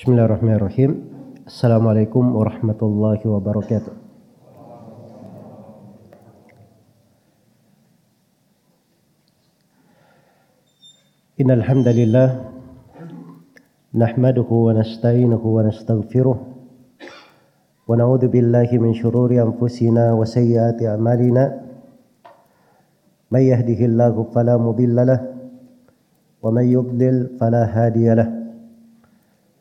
Bismillahirrahmanirrahim. Assalamualaikum warahmatullahi wabarakatuh. إن الحمد لله نحمده ونستعينه ونستغفره ونعوذ بالله من شرور أنفسنا وسيئات أعمالنا من يهده الله فلا مضل له ومن يضلل فلا هادي له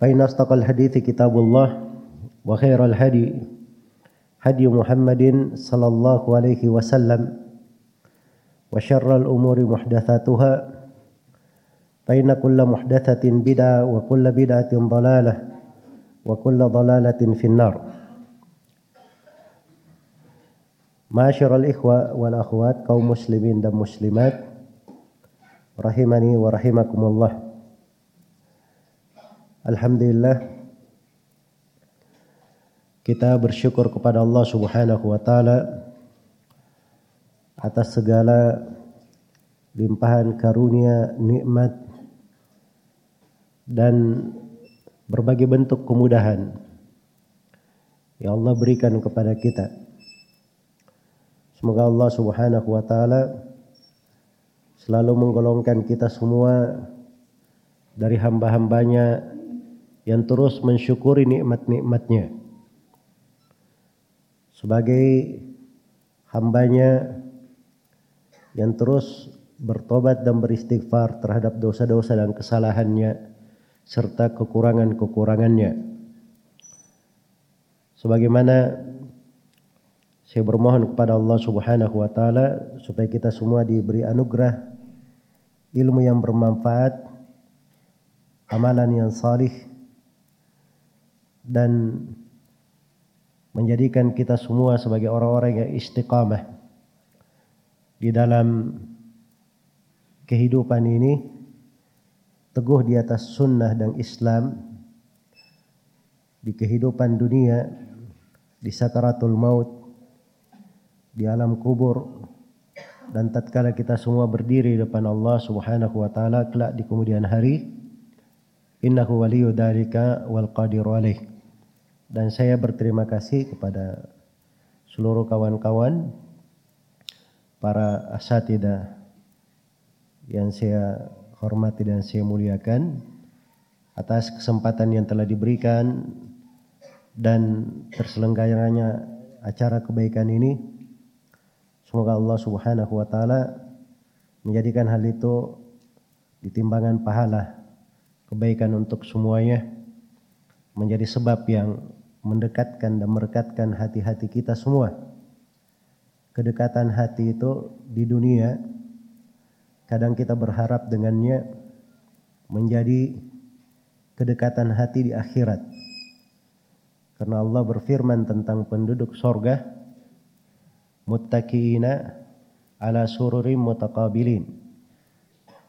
فإن أصدق الحديث كتاب الله وخير الهدي هدي محمد صلى الله عليه وسلم وشر الأمور محدثاتها فإن كل محدثة بدعة وكل بدعة ضلالة وكل ضلالة في النار. معاشر الإخوة والأخوات kaum muslimin dan muslimat rahimani wa rahimakumullah Alhamdulillah kita bersyukur kepada Allah Subhanahu wa taala atas segala limpahan karunia nikmat dan berbagai bentuk kemudahan yang Allah berikan kepada kita. Semoga Allah Subhanahu wa taala selalu menggolongkan kita semua dari hamba-hambanya yang terus mensyukuri nikmat-nikmatnya. Sebagai hambanya yang terus bertobat dan beristighfar terhadap dosa-dosa dan kesalahannya serta kekurangan-kekurangannya. Sebagaimana saya bermohon kepada Allah Subhanahu wa taala supaya kita semua diberi anugerah ilmu yang bermanfaat, amalan yang salih dan menjadikan kita semua sebagai orang-orang yang istiqamah di dalam kehidupan ini teguh di atas sunnah dan Islam di kehidupan dunia di sakaratul maut di alam kubur dan tatkala kita semua berdiri depan Allah Subhanahu wa taala kelak di kemudian hari innahu waliyyu wal qadiru alaih dan saya berterima kasih kepada seluruh kawan-kawan para asatidah yang saya hormati dan saya muliakan atas kesempatan yang telah diberikan dan terselenggaranya acara kebaikan ini. Semoga Allah Subhanahu wa taala menjadikan hal itu di timbangan pahala kebaikan untuk semuanya menjadi sebab yang mendekatkan dan merekatkan hati-hati kita semua. Kedekatan hati itu di dunia Kadang kita berharap dengannya menjadi kedekatan hati di akhirat. Karena Allah berfirman tentang penduduk sorga, muttaqina ala sururim mutaqabilin.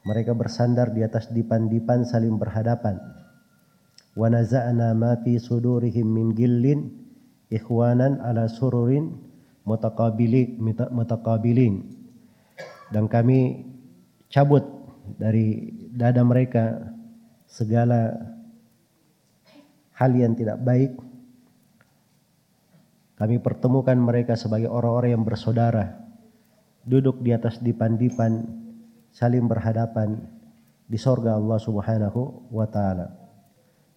Mereka bersandar di atas dipan-dipan saling berhadapan. Naza'na ma fi sudurihim min gillin ikhwanan ala sururin mutaqabilin. Dan kami cabut dari dada mereka segala hal yang tidak baik. Kami pertemukan mereka sebagai orang-orang yang bersaudara, duduk di atas dipan-dipan, saling berhadapan di sorga Allah Subhanahu wa taala.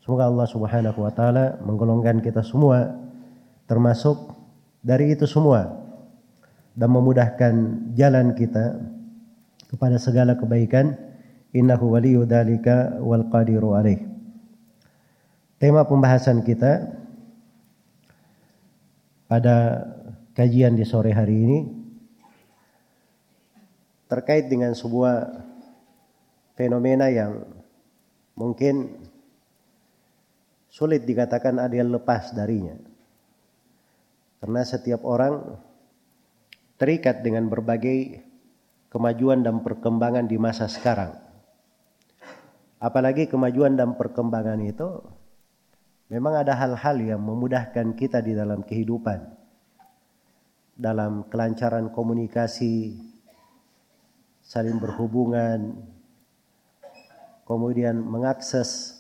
Semoga Allah Subhanahu wa taala menggolongkan kita semua termasuk dari itu semua dan memudahkan jalan kita kepada segala kebaikan. Innahu waliyyu dzalika wal qadiru alaih. Tema pembahasan kita pada kajian di sore hari ini terkait dengan sebuah fenomena yang mungkin sulit dikatakan ada yang lepas darinya. Karena setiap orang terikat dengan berbagai kemajuan dan perkembangan di masa sekarang. Apalagi kemajuan dan perkembangan itu memang ada hal-hal yang memudahkan kita di dalam kehidupan. Dalam kelancaran komunikasi, saling berhubungan, kemudian mengakses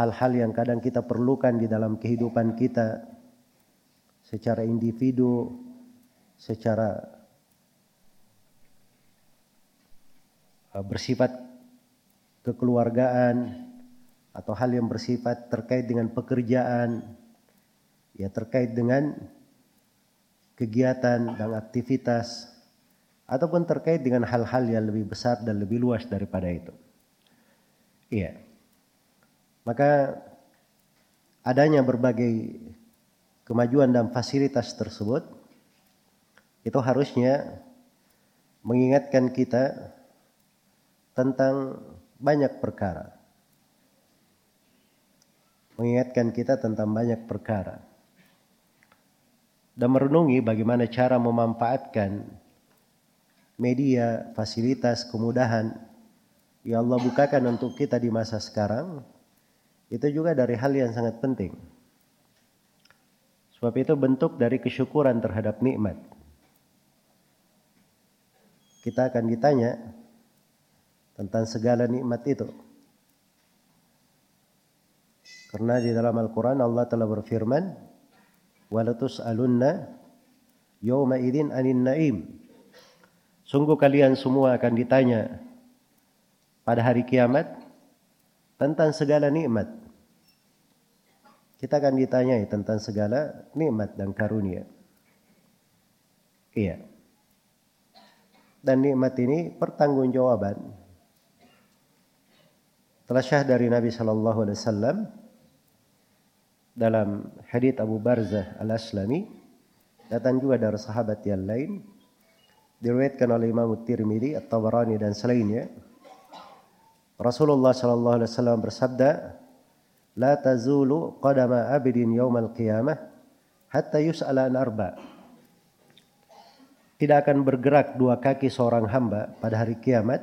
hal-hal yang kadang kita perlukan di dalam kehidupan kita secara individu, secara uh, bersifat kekeluargaan atau hal yang bersifat terkait dengan pekerjaan, ya terkait dengan kegiatan dan aktivitas ataupun terkait dengan hal-hal yang lebih besar dan lebih luas daripada itu. Iya. Maka adanya berbagai kemajuan dan fasilitas tersebut itu harusnya mengingatkan kita tentang banyak perkara. Mengingatkan kita tentang banyak perkara. Dan merenungi bagaimana cara memanfaatkan media, fasilitas, kemudahan yang Allah bukakan untuk kita di masa sekarang itu juga dari hal yang sangat penting. Sebab itu bentuk dari kesyukuran terhadap nikmat. Kita akan ditanya tentang segala nikmat itu. Karena di dalam Al-Quran Allah telah berfirman, "Walatus alunna yawma idin anin naim." Sungguh kalian semua akan ditanya pada hari kiamat tentang segala nikmat. Kita akan ditanyai tentang segala nikmat dan karunia. Iya. Dan nikmat ini pertanggungjawaban. Telah syah dari Nabi Shallallahu Alaihi Wasallam dalam hadits Abu Barzah Al Aslami datang juga dari sahabat yang lain diriwayatkan oleh Imam Tirmidzi, At-Tabarani dan selainnya. Rasulullah Shallallahu Alaihi Wasallam bersabda, la tazulu qadama abidin yaumal qiyamah hatta yus'ala an arba. Tidak akan bergerak dua kaki seorang hamba pada hari kiamat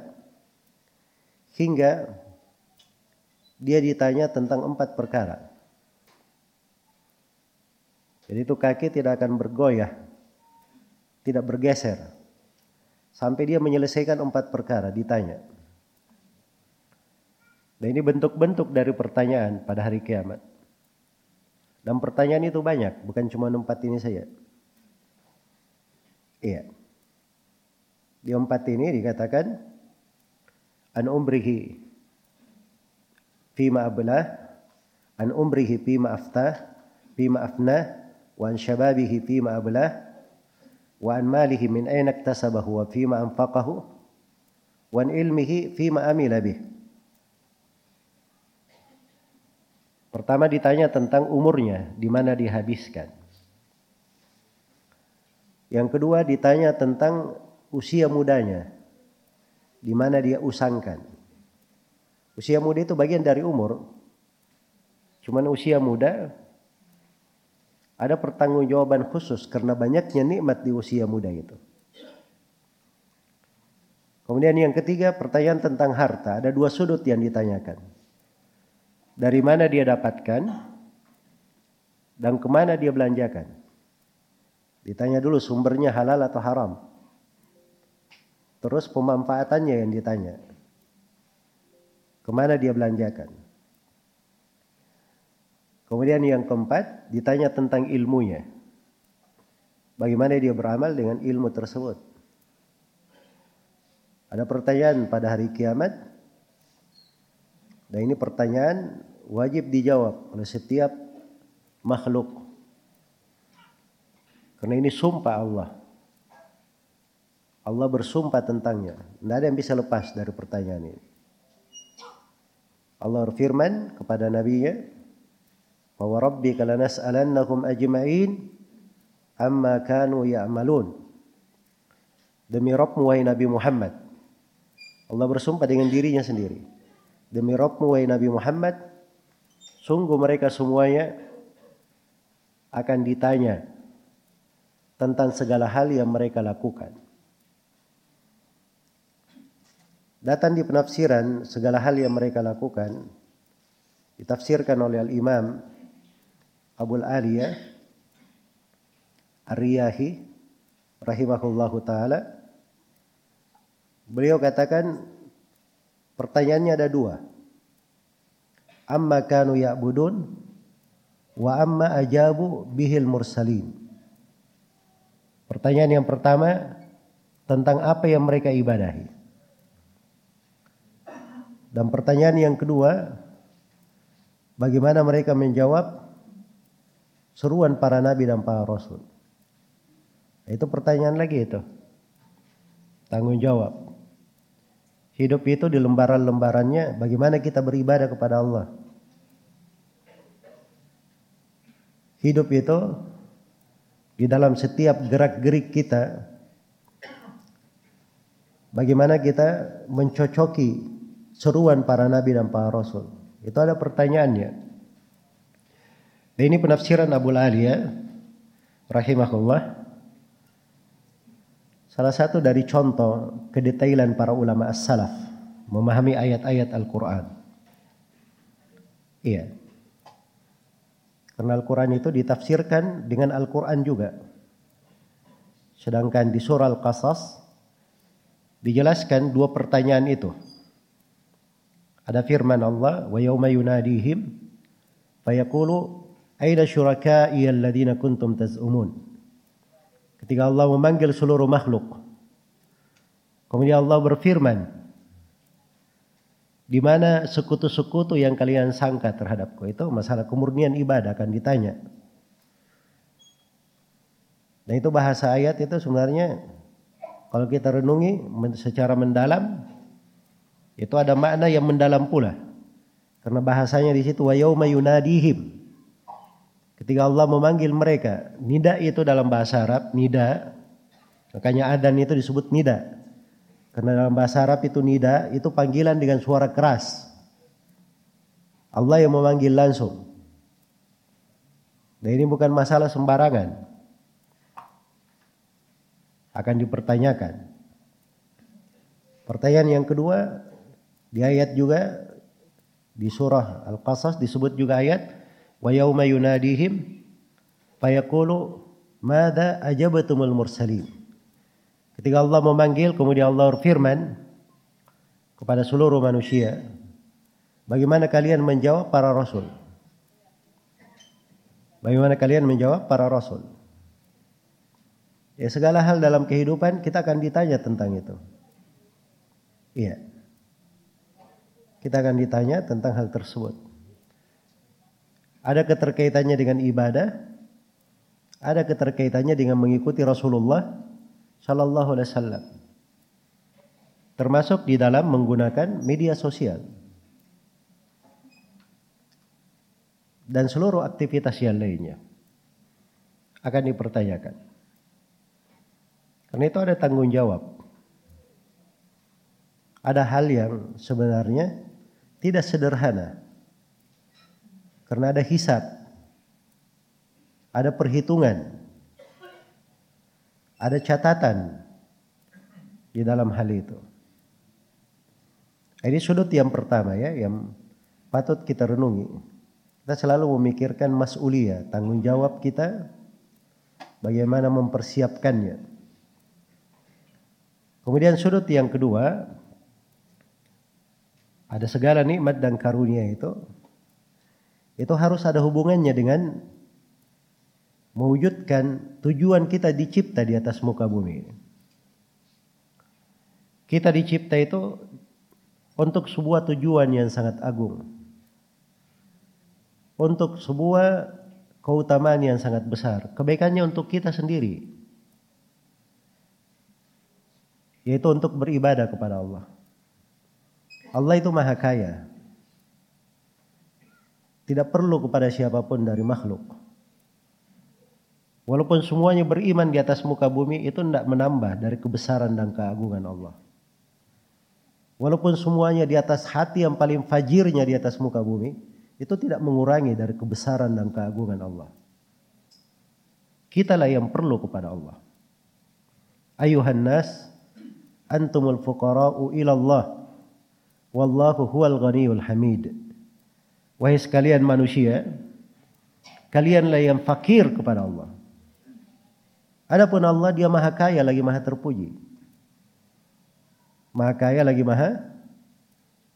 hingga dia ditanya tentang empat perkara. Jadi itu kaki tidak akan bergoyah, tidak bergeser sampai dia menyelesaikan empat perkara ditanya. Dan ini bentuk-bentuk dari pertanyaan pada hari kiamat. Dan pertanyaan itu banyak, bukan cuma empat ini saja. Iya. Di empat ini dikatakan an umrihi fima ablah, an umrihi fima aftah, fima afnah, wa an syababihi fima ablah, wa an malihi min aina iktasabahu wa fima anfaqahu, wa an ilmihi fima amila bih. Pertama ditanya tentang umurnya, di mana dihabiskan. Yang kedua ditanya tentang usia mudanya, di mana dia usangkan. Usia muda itu bagian dari umur. Cuman usia muda ada pertanggungjawaban khusus karena banyaknya nikmat di usia muda itu. Kemudian yang ketiga pertanyaan tentang harta. Ada dua sudut yang ditanyakan. Dari mana dia dapatkan dan ke mana dia belanjakan. Ditanya dulu sumbernya halal atau haram. Terus pemanfaatannya yang ditanya. Ke mana dia belanjakan. Kemudian yang keempat ditanya tentang ilmunya. Bagaimana dia beramal dengan ilmu tersebut. Ada pertanyaan pada hari kiamat dan ini pertanyaan wajib dijawab oleh setiap makhluk. Karena ini sumpah Allah. Allah bersumpah tentangnya. Tidak ada yang bisa lepas dari pertanyaan ini. Allah berfirman kepada nabinya, "Wa rabbika lanas'alannahum ajma'in amma kanu ya'malun." Demi Rabbmu wahai Nabi Muhammad. Allah bersumpah dengan dirinya sendiri. Demi Rabbmu wahai Nabi Muhammad, sungguh mereka semuanya akan ditanya tentang segala hal yang mereka lakukan. Datang di penafsiran segala hal yang mereka lakukan ditafsirkan oleh Al-Imam Abu Aliyah Ar-Riyahi rahimahullahu taala Beliau katakan pertanyaannya ada dua. Amma kanu ya'budun wa amma ajabu bihil mursalin. Pertanyaan yang pertama tentang apa yang mereka ibadahi. Dan pertanyaan yang kedua, bagaimana mereka menjawab seruan para nabi dan para rasul. Itu pertanyaan lagi itu. Tanggung jawab. Hidup itu di lembaran-lembarannya bagaimana kita beribadah kepada Allah. Hidup itu di dalam setiap gerak-gerik kita bagaimana kita mencocoki seruan para nabi dan para rasul. Itu ada pertanyaannya. Dan ini penafsiran Abu Aliyah rahimahullah. Salah satu dari contoh kedetailan para ulama as-salaf memahami ayat-ayat Al-Qur'an. Iya. Karena Al-Quran itu ditafsirkan dengan Al-Quran juga. Sedangkan di surah Al-Qasas dijelaskan dua pertanyaan itu. Ada firman Allah, "Wa yawma yunadihim fayaqulu aina syuraka'i alladziina kuntum taz'umun." Ketika Allah memanggil seluruh makhluk. Kemudian Allah berfirman, di mana sekutu-sekutu yang kalian sangka terhadapku itu masalah kemurnian ibadah akan ditanya. Dan itu bahasa ayat itu sebenarnya kalau kita renungi secara mendalam itu ada makna yang mendalam pula. Karena bahasanya di situ wa yauma yunadihim. Ketika Allah memanggil mereka, nida itu dalam bahasa Arab, nida. Makanya adan itu disebut nida. Karena dalam bahasa Arab itu nida, itu panggilan dengan suara keras. Allah yang memanggil langsung. Dan ini bukan masalah sembarangan. Akan dipertanyakan. Pertanyaan yang kedua, di ayat juga di surah Al-Qasas disebut juga ayat yauma yunadihim fayaqulu madza ajabatumul mursalin Ketika Allah memanggil, kemudian Allah berfirman kepada seluruh manusia, bagaimana kalian menjawab para rasul? Bagaimana kalian menjawab para rasul? Ya segala hal dalam kehidupan kita akan ditanya tentang itu. Iya. Kita akan ditanya tentang hal tersebut. Ada keterkaitannya dengan ibadah, ada keterkaitannya dengan mengikuti Rasulullah Sallallahu Alaihi Wasallam. Termasuk di dalam menggunakan media sosial dan seluruh aktivitas yang lainnya akan dipertanyakan. Karena itu ada tanggung jawab. Ada hal yang sebenarnya tidak sederhana. Karena ada hisab. Ada perhitungan ada catatan di dalam hal itu. Ini sudut yang pertama ya, yang patut kita renungi. Kita selalu memikirkan mas'uliyah, tanggung jawab kita, bagaimana mempersiapkannya. Kemudian sudut yang kedua, ada segala nikmat dan karunia itu, itu harus ada hubungannya dengan mewujudkan tujuan kita dicipta di atas muka bumi Kita dicipta itu untuk sebuah tujuan yang sangat agung. Untuk sebuah keutamaan yang sangat besar. Kebaikannya untuk kita sendiri. Yaitu untuk beribadah kepada Allah. Allah itu maha kaya. Tidak perlu kepada siapa pun dari makhluk. Walaupun semuanya beriman di atas muka bumi itu tidak menambah dari kebesaran dan keagungan Allah. Walaupun semuanya di atas hati yang paling fajirnya di atas muka bumi, itu tidak mengurangi dari kebesaran dan keagungan Allah. Kitalah yang perlu kepada Allah. Ayuhan nas, antumul fuqara'u ilallah, wallahu huwal ghaniyul hamid. Wahai sekalian manusia, kalianlah yang fakir kepada Allah. Adapun Allah dia maha kaya lagi maha terpuji. Maha kaya lagi maha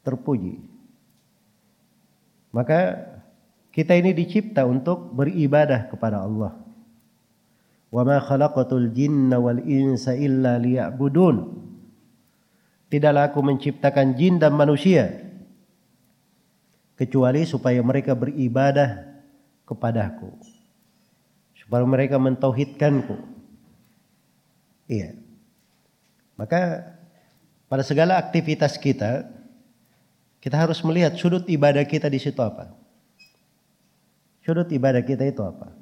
terpuji. Maka kita ini dicipta untuk beribadah kepada Allah. Wa ma khalaqatul jinna wal insa illa liya'budun. Tidaklah aku menciptakan jin dan manusia kecuali supaya mereka beribadah kepadaku. Supaya mereka mentauhidkanku. Iya. Maka pada segala aktivitas kita kita harus melihat sudut ibadah kita di situ apa. Sudut ibadah kita itu apa?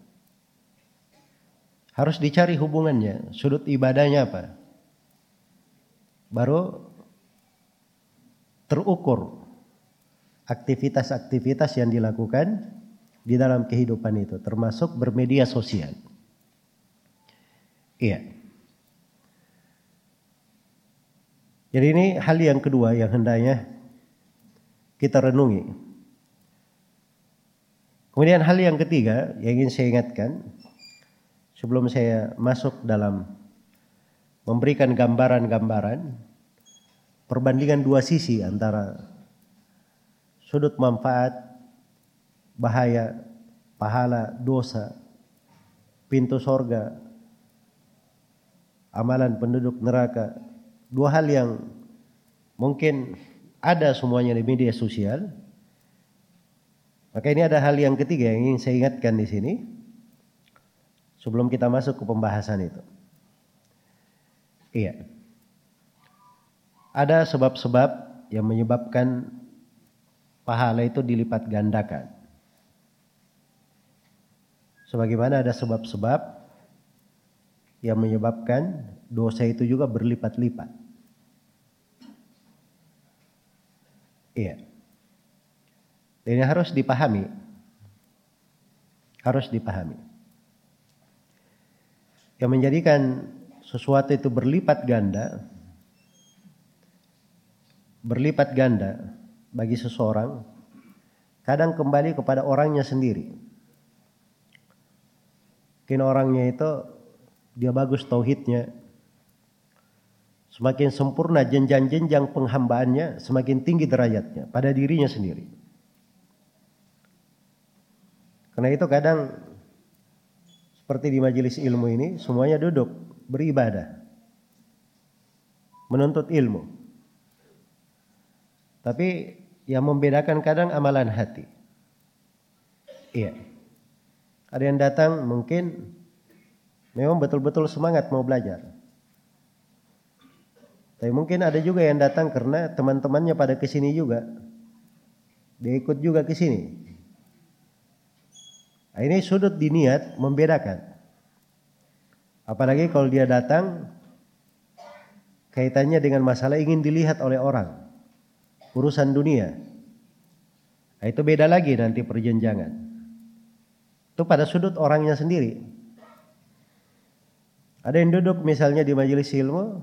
Harus dicari hubungannya, sudut ibadahnya apa? Baru terukur aktivitas-aktivitas yang dilakukan di dalam kehidupan itu, termasuk bermedia sosial. Iya. Jadi ini hal yang kedua yang hendaknya kita renungi. Kemudian hal yang ketiga yang ingin saya ingatkan sebelum saya masuk dalam memberikan gambaran-gambaran perbandingan dua sisi antara sudut manfaat, bahaya, pahala, dosa, pintu sorga, amalan penduduk neraka. Dua hal yang mungkin ada semuanya di media sosial. Maka ini ada hal yang ketiga yang ingin saya ingatkan di sini sebelum kita masuk ke pembahasan itu. Iya. Ada sebab-sebab yang menyebabkan pahala itu dilipat gandakan. Sebagaimana ada sebab-sebab yang menyebabkan dosa itu juga berlipat-lipat. Iya. Ini harus dipahami. Harus dipahami. Yang menjadikan sesuatu itu berlipat ganda, berlipat ganda bagi seseorang, kadang kembali kepada orangnya sendiri. Mungkin orangnya itu dia bagus tauhidnya, Semakin sempurna jenjang-jenjang penghambaannya, semakin tinggi derajatnya pada dirinya sendiri. Karena itu kadang seperti di majelis ilmu ini, semuanya duduk beribadah. Menuntut ilmu. Tapi yang membedakan kadang amalan hati. Iya. Ada yang datang mungkin memang betul-betul semangat mau belajar. Tapi mungkin ada juga yang datang karena teman-temannya pada ke sini juga. Dia ikut juga ke sini. Nah, ini sudut diniat membedakan. Apalagi kalau dia datang kaitannya dengan masalah ingin dilihat oleh orang. Urusan dunia. Nah, itu beda lagi nanti perjenjangan. Itu pada sudut orangnya sendiri. Ada yang duduk misalnya di majelis ilmu,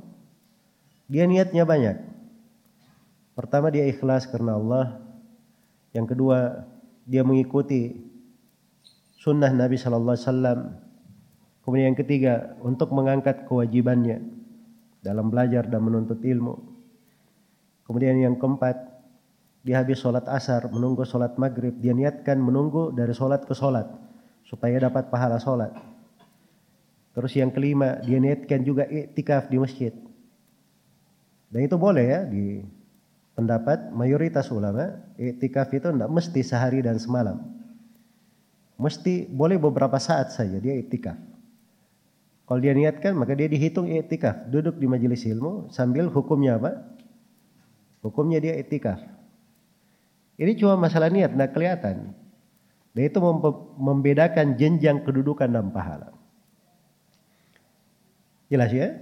dia niatnya banyak. Pertama dia ikhlas karena Allah. Yang kedua dia mengikuti sunnah Nabi Shallallahu Alaihi Wasallam. Kemudian yang ketiga untuk mengangkat kewajibannya dalam belajar dan menuntut ilmu. Kemudian yang keempat dia habis sholat asar menunggu sholat maghrib dia niatkan menunggu dari sholat ke sholat supaya dapat pahala sholat. Terus yang kelima dia niatkan juga iktikaf di masjid dan itu boleh ya di pendapat mayoritas ulama, iktikaf itu tidak mesti sehari dan semalam. mesti boleh beberapa saat saja dia itikaf. Kalau dia niatkan maka dia dihitung itikaf, duduk di majelis ilmu sambil hukumnya apa? Hukumnya dia itikaf. Ini cuma masalah niat, nah kelihatan. Dan itu membedakan jenjang kedudukan dan pahala. Jelas ya?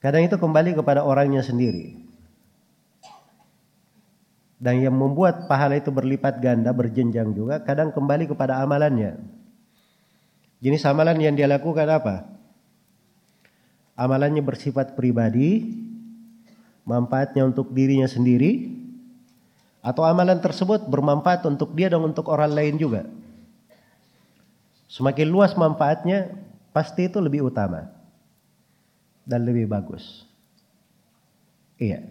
Kadang itu kembali kepada orangnya sendiri. Dan yang membuat pahala itu berlipat ganda, berjenjang juga, kadang kembali kepada amalannya. Jenis amalan yang dia lakukan apa? Amalannya bersifat pribadi, manfaatnya untuk dirinya sendiri, atau amalan tersebut bermanfaat untuk dia dan untuk orang lain juga. Semakin luas manfaatnya, pasti itu lebih utama dan lebih bagus. Iya.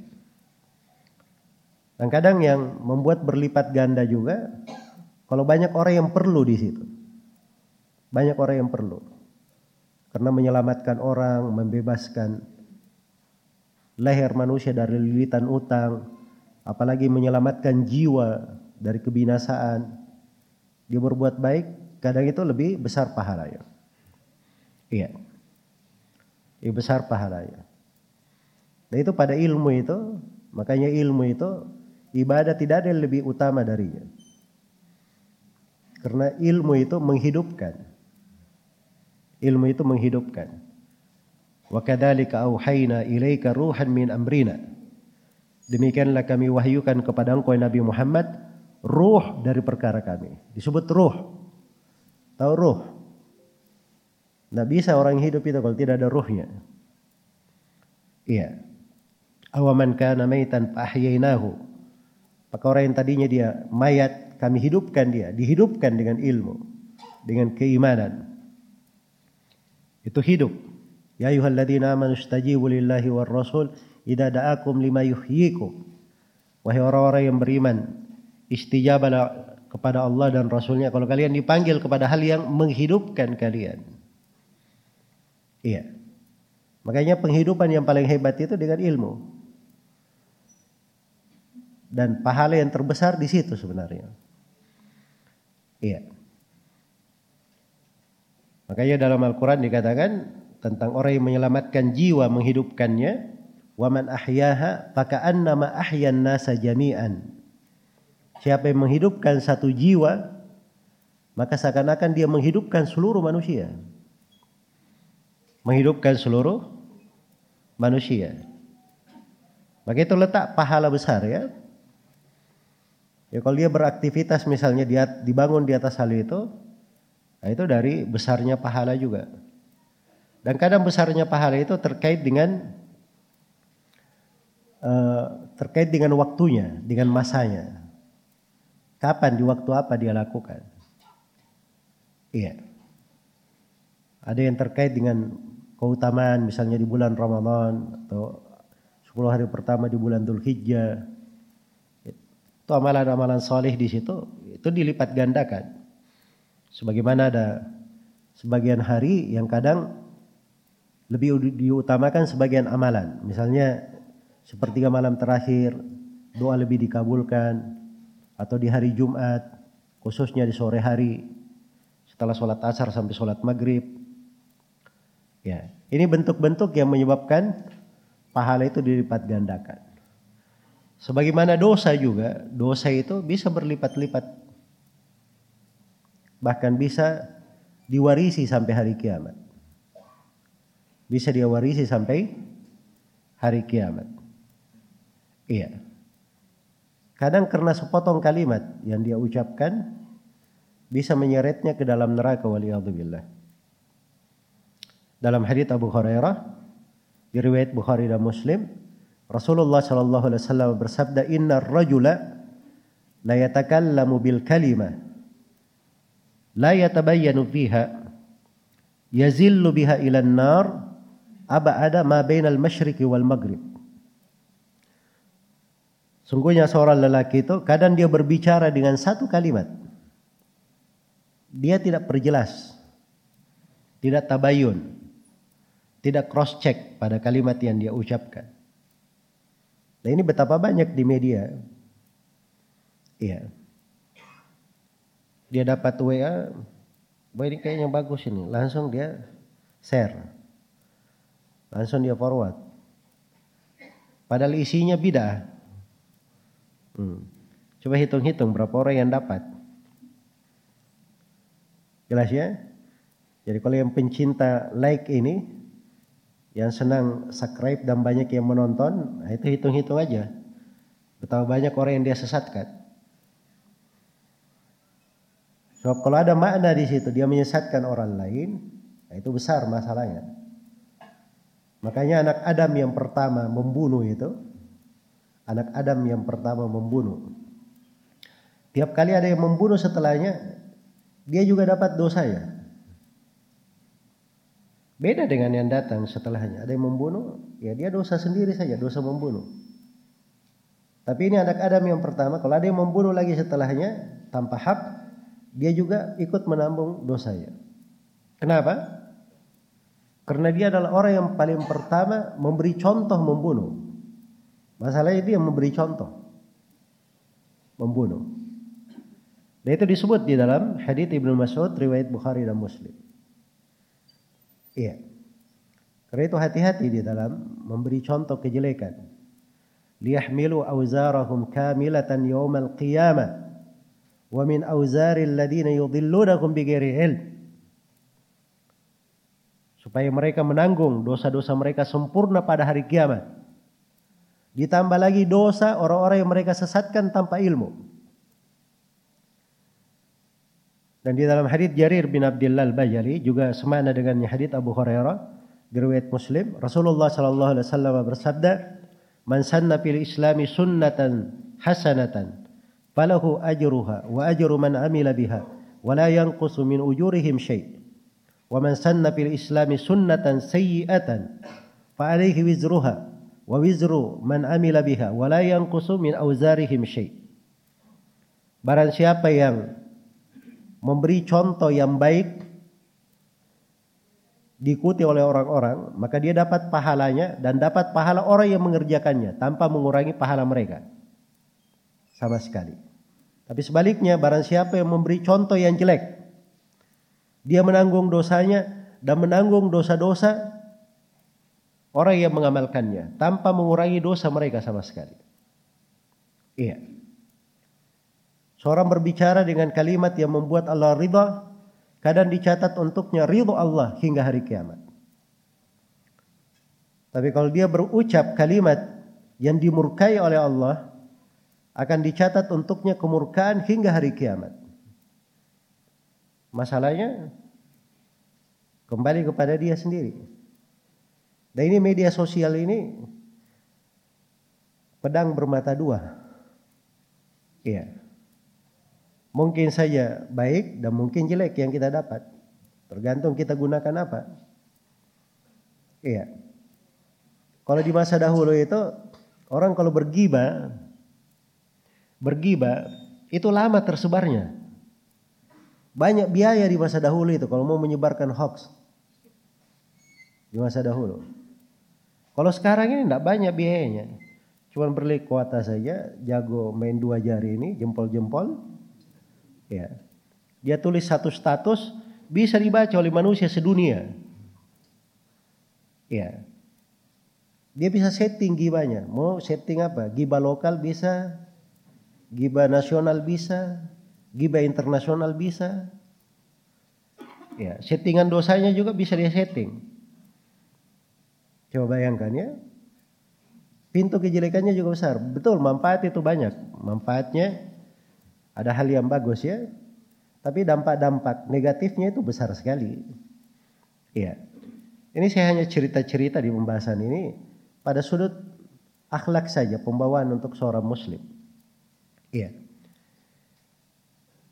Dan kadang yang membuat berlipat ganda juga, kalau banyak orang yang perlu di situ. Banyak orang yang perlu. Karena menyelamatkan orang, membebaskan leher manusia dari lilitan utang, apalagi menyelamatkan jiwa dari kebinasaan. Dia berbuat baik, kadang itu lebih besar pahalanya. Iya. Lebih besar pahalanya. Dan itu pada ilmu itu, makanya ilmu itu ibadah tidak ada yang lebih utama darinya. Karena ilmu itu menghidupkan. Ilmu itu menghidupkan. Kadzalika auhayna ilaika ruhan min amrina. Demikianlah kami wahyukan kepada engkau Nabi Muhammad ruh dari perkara kami. Disebut ruh. Tahu ruh? Tidak bisa orang hidup itu kalau tidak ada ruhnya. Iya. Awaman kana maitan fahyainahu. Maka orang yang tadinya dia mayat, kami hidupkan dia, dihidupkan dengan ilmu, dengan keimanan. Itu hidup. Ya ayyuhalladzina amanu istajibu lillahi war rasul idza da'akum lima yuhyikum. Wahai orang-orang yang beriman, istijabalah kepada Allah dan Rasulnya kalau kalian dipanggil kepada hal yang menghidupkan kalian. Iya. Makanya penghidupan yang paling hebat itu dengan ilmu. Dan pahala yang terbesar di situ sebenarnya. Iya. Makanya dalam Al-Quran dikatakan tentang orang yang menyelamatkan jiwa menghidupkannya. Waman ahyaha faka'annama ahyan nasa jami'an. Siapa yang menghidupkan satu jiwa, maka seakan-akan dia menghidupkan seluruh manusia. Menghidupkan seluruh manusia. Maka itu letak pahala besar ya. Ya kalau dia beraktivitas misalnya dia dibangun di atas hal itu, Nah, itu dari besarnya pahala juga. Dan kadang besarnya pahala itu terkait dengan uh, terkait dengan waktunya, dengan masanya. Kapan di waktu apa dia lakukan? Iya. Ada yang terkait dengan keutamaan misalnya di bulan Ramadan atau 10 hari pertama di bulan Dhul Hijjah. Itu amalan-amalan soleh di situ itu dilipat gandakan. Sebagaimana ada sebagian hari yang kadang lebih diutamakan sebagian amalan. Misalnya sepertiga malam terakhir doa lebih dikabulkan atau di hari Jumat khususnya di sore hari setelah sholat asar sampai sholat maghrib. Ya, ini bentuk-bentuk yang menyebabkan pahala itu dilipat gandakan. Sebagaimana dosa juga, dosa itu bisa berlipat-lipat bahkan bisa diwarisi sampai hari kiamat. Bisa dia warisi sampai hari kiamat. Iya. Kadang karena sepotong kalimat yang dia ucapkan bisa menyeretnya ke dalam neraka waliyadzubillah. Dalam hadits Abu Hurairah diriwayat Bukhari dan Muslim, Rasulullah sallallahu alaihi wasallam bersabda, "Innar rajula la yatakallamu bil kalimah la yatabayyanu fiha yazillu biha ila an-nar abada ma bainal masyriqi wal maghrib Sungguhnya seorang lelaki itu kadang dia berbicara dengan satu kalimat. Dia tidak perjelas. Tidak tabayun. Tidak cross check pada kalimat yang dia ucapkan. Nah ini betapa banyak di media. Iya. dia dapat WA, bahwa ini kayaknya bagus ini, langsung dia share, langsung dia forward. Padahal isinya beda. Hmm. Coba hitung-hitung berapa orang yang dapat. Jelas ya? Jadi kalau yang pencinta like ini, yang senang subscribe dan banyak yang menonton, nah itu hitung-hitung aja. Betapa banyak orang yang dia sesatkan. Sebab so, kalau ada makna di situ, dia menyesatkan orang lain, nah itu besar masalahnya. Makanya anak Adam yang pertama membunuh itu, anak Adam yang pertama membunuh. Tiap kali ada yang membunuh setelahnya, dia juga dapat dosa ya. Beda dengan yang datang setelahnya. Ada yang membunuh, ya dia dosa sendiri saja, dosa membunuh. Tapi ini anak Adam yang pertama, kalau ada yang membunuh lagi setelahnya tanpa hak, dia juga ikut menambung dosanya. Kenapa? Karena dia adalah orang yang paling pertama memberi contoh membunuh. Masalahnya dia memberi contoh membunuh. Dan itu disebut di dalam hadits Ibnu Mas'ud riwayat Bukhari dan Muslim. Iya. Karena itu hati-hati di dalam memberi contoh kejelekan. Liyahmilu awzarahum kamilatan yawmal qiyamah. Wa min awzari alladhina yudhillunakum bighairi ilm. Supaya mereka menanggung dosa-dosa mereka sempurna pada hari kiamat. Ditambah lagi dosa orang-orang yang mereka sesatkan tanpa ilmu. Dan di dalam hadis Jarir bin Abdullah Al-Bajali juga semana dengan hadis Abu Hurairah riwayat Muslim Rasulullah sallallahu alaihi wasallam bersabda Man sanna fil islami sunnatan hasanatan falahu ajruha wa ajru man amila biha wa la yanqusu min ujurihim syai' islami sunnatan sayyi'atan fa alayhi wizruha wa wizru man amila biha wa la yanqusu min auzarihim syai' Barang siapa yang memberi contoh yang baik diikuti oleh orang-orang, maka dia dapat pahalanya dan dapat pahala orang yang mengerjakannya tanpa mengurangi pahala mereka. Sama sekali. Tapi sebaliknya, barang siapa yang memberi contoh yang jelek, dia menanggung dosanya dan menanggung dosa-dosa orang yang mengamalkannya tanpa mengurangi dosa mereka sama sekali. Iya. Seorang berbicara dengan kalimat yang membuat Allah ridha, kadang dicatat untuknya ridho Allah hingga hari kiamat. Tapi kalau dia berucap kalimat yang dimurkai oleh Allah, akan dicatat untuknya kemurkaan hingga hari kiamat. Masalahnya kembali kepada dia sendiri. Dan ini media sosial ini pedang bermata dua. Iya. Mungkin saja baik dan mungkin jelek yang kita dapat. Tergantung kita gunakan apa. Iya. Kalau di masa dahulu itu orang kalau bergiba bergiba itu lama tersebarnya. Banyak biaya di masa dahulu itu kalau mau menyebarkan hoax. Di masa dahulu. Kalau sekarang ini tidak banyak biayanya. Cuma beli kuota saja, jago main dua jari ini, jempol-jempol, Ya. Dia tulis satu status bisa dibaca oleh manusia sedunia. Ya. Dia bisa setting gibanya. Mau setting apa? Giba lokal bisa, giba nasional bisa, giba internasional bisa. Ya, settingan dosanya juga bisa dia setting. Coba bayangkan ya. Pintu kejelekannya juga besar. Betul, manfaat itu banyak. Manfaatnya ada hal yang bagus ya, tapi dampak-dampak negatifnya itu besar sekali. Iya. Ini saya hanya cerita-cerita di pembahasan ini pada sudut akhlak saja pembawaan untuk seorang muslim. Iya.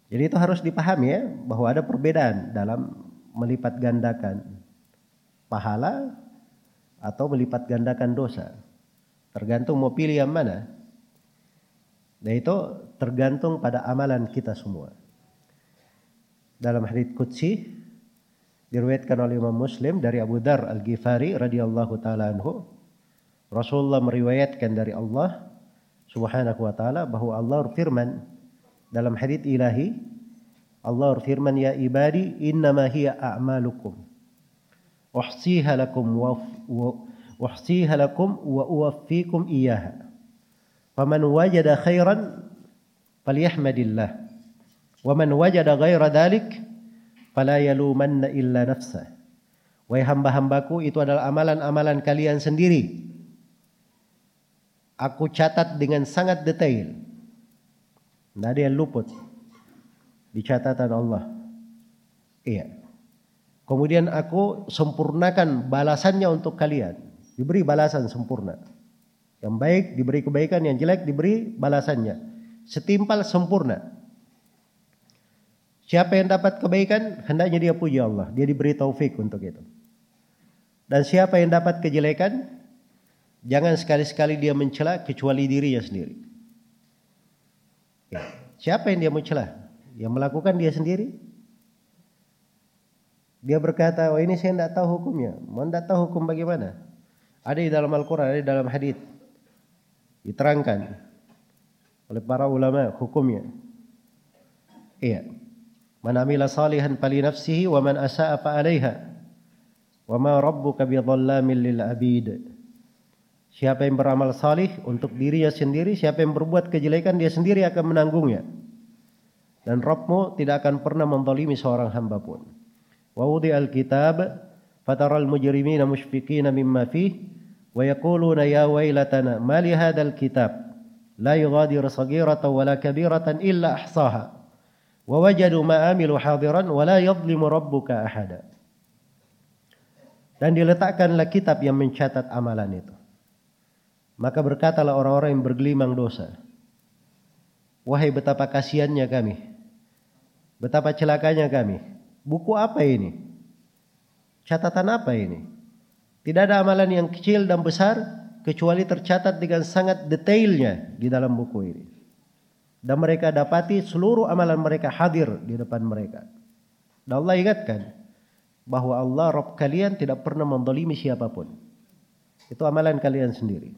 Jadi itu harus dipahami ya bahwa ada perbedaan dalam melipat gandakan pahala atau melipat gandakan dosa. Tergantung mau pilih yang mana. Dan itu tergantung pada amalan kita semua. Dalam hadits qudsi diriwayatkan oleh Imam Muslim dari Abu Dar Al-Ghifari radhiyallahu taala anhu, Rasulullah meriwayatkan dari Allah Subhanahu wa taala bahwa Allah berfirman dalam hadits ilahi, Allah berfirman ya ibadi innama hiya a'malukum. Uhsiha lakum wa uhsiha lakum wa uwaffikum iyyaha. Faman wajada khairan falyahmadillah. Wa man wajada ghaira dhalik fala yalumanna illa nafsah. Wahai hamba-hambaku itu adalah amalan-amalan kalian sendiri. Aku catat dengan sangat detail tidak ada yang luput di catatan Allah. Iya. Kemudian aku sempurnakan balasannya untuk kalian. Diberi balasan sempurna. Yang baik diberi kebaikan, yang jelek diberi balasannya. Setimpal sempurna. Siapa yang dapat kebaikan, hendaknya dia puji Allah. Dia diberi taufik untuk itu. Dan siapa yang dapat kejelekan, jangan sekali-sekali dia mencela kecuali dirinya sendiri. Ya. Siapa yang dia mencela? Yang melakukan dia sendiri. Dia berkata, oh ini saya tidak tahu hukumnya. Mau tidak tahu hukum bagaimana? Ada di dalam Al-Quran, ada di dalam hadith. Diterangkan oleh para ulama hukumnya. Iya. Man amila salihan fali nafsihi wa man asa'a fa 'alaiha. Wa ma rabbuka bidhallamin lil 'abid. Siapa yang beramal salih untuk dirinya sendiri, siapa yang berbuat kejelekan dia sendiri akan menanggungnya dan Rabbmu tidak akan pernah menzalimi seorang hamba pun. Wa wudi al-kitab fataral mujrimina mushfiqina mimma fih wa yaquluna ya wailatana ma li hadzal kitab la yughadiru saghiratan wala kabiratan illa ahsaha wa wajadu ma amilu hadiran wa la yadhlimu rabbuka ahada. Dan diletakkanlah kitab yang mencatat amalan itu. Maka berkatalah orang-orang yang bergelimang dosa. Wahai betapa kasihannya kami Betapa celakanya kami. Buku apa ini? Catatan apa ini? Tidak ada amalan yang kecil dan besar kecuali tercatat dengan sangat detailnya di dalam buku ini. Dan mereka dapati seluruh amalan mereka hadir di depan mereka. Dan Allah ingatkan bahwa Allah Rabb kalian tidak pernah mendolimi siapa pun. Itu amalan kalian sendiri.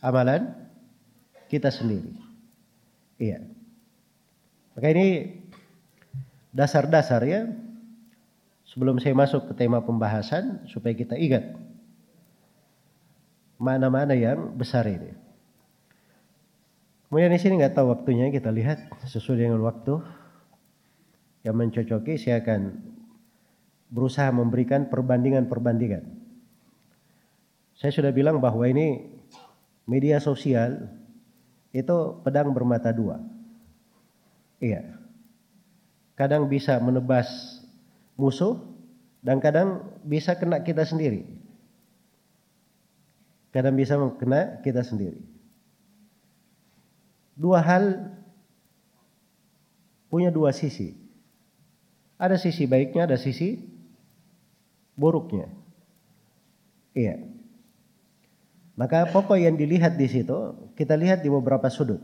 Amalan kita sendiri. Iya. Maka ini dasar-dasar ya. Sebelum saya masuk ke tema pembahasan supaya kita ingat mana-mana yang besar ini. Kemudian di sini nggak tahu waktunya kita lihat sesuai dengan waktu yang mencocoki saya akan berusaha memberikan perbandingan-perbandingan. Saya sudah bilang bahwa ini media sosial itu pedang bermata dua. Iya. Kadang bisa menebas musuh dan kadang bisa kena kita sendiri. Kadang bisa kena kita sendiri. Dua hal punya dua sisi. Ada sisi baiknya, ada sisi buruknya. Iya. Maka pokok yang dilihat di situ, kita lihat di beberapa sudut.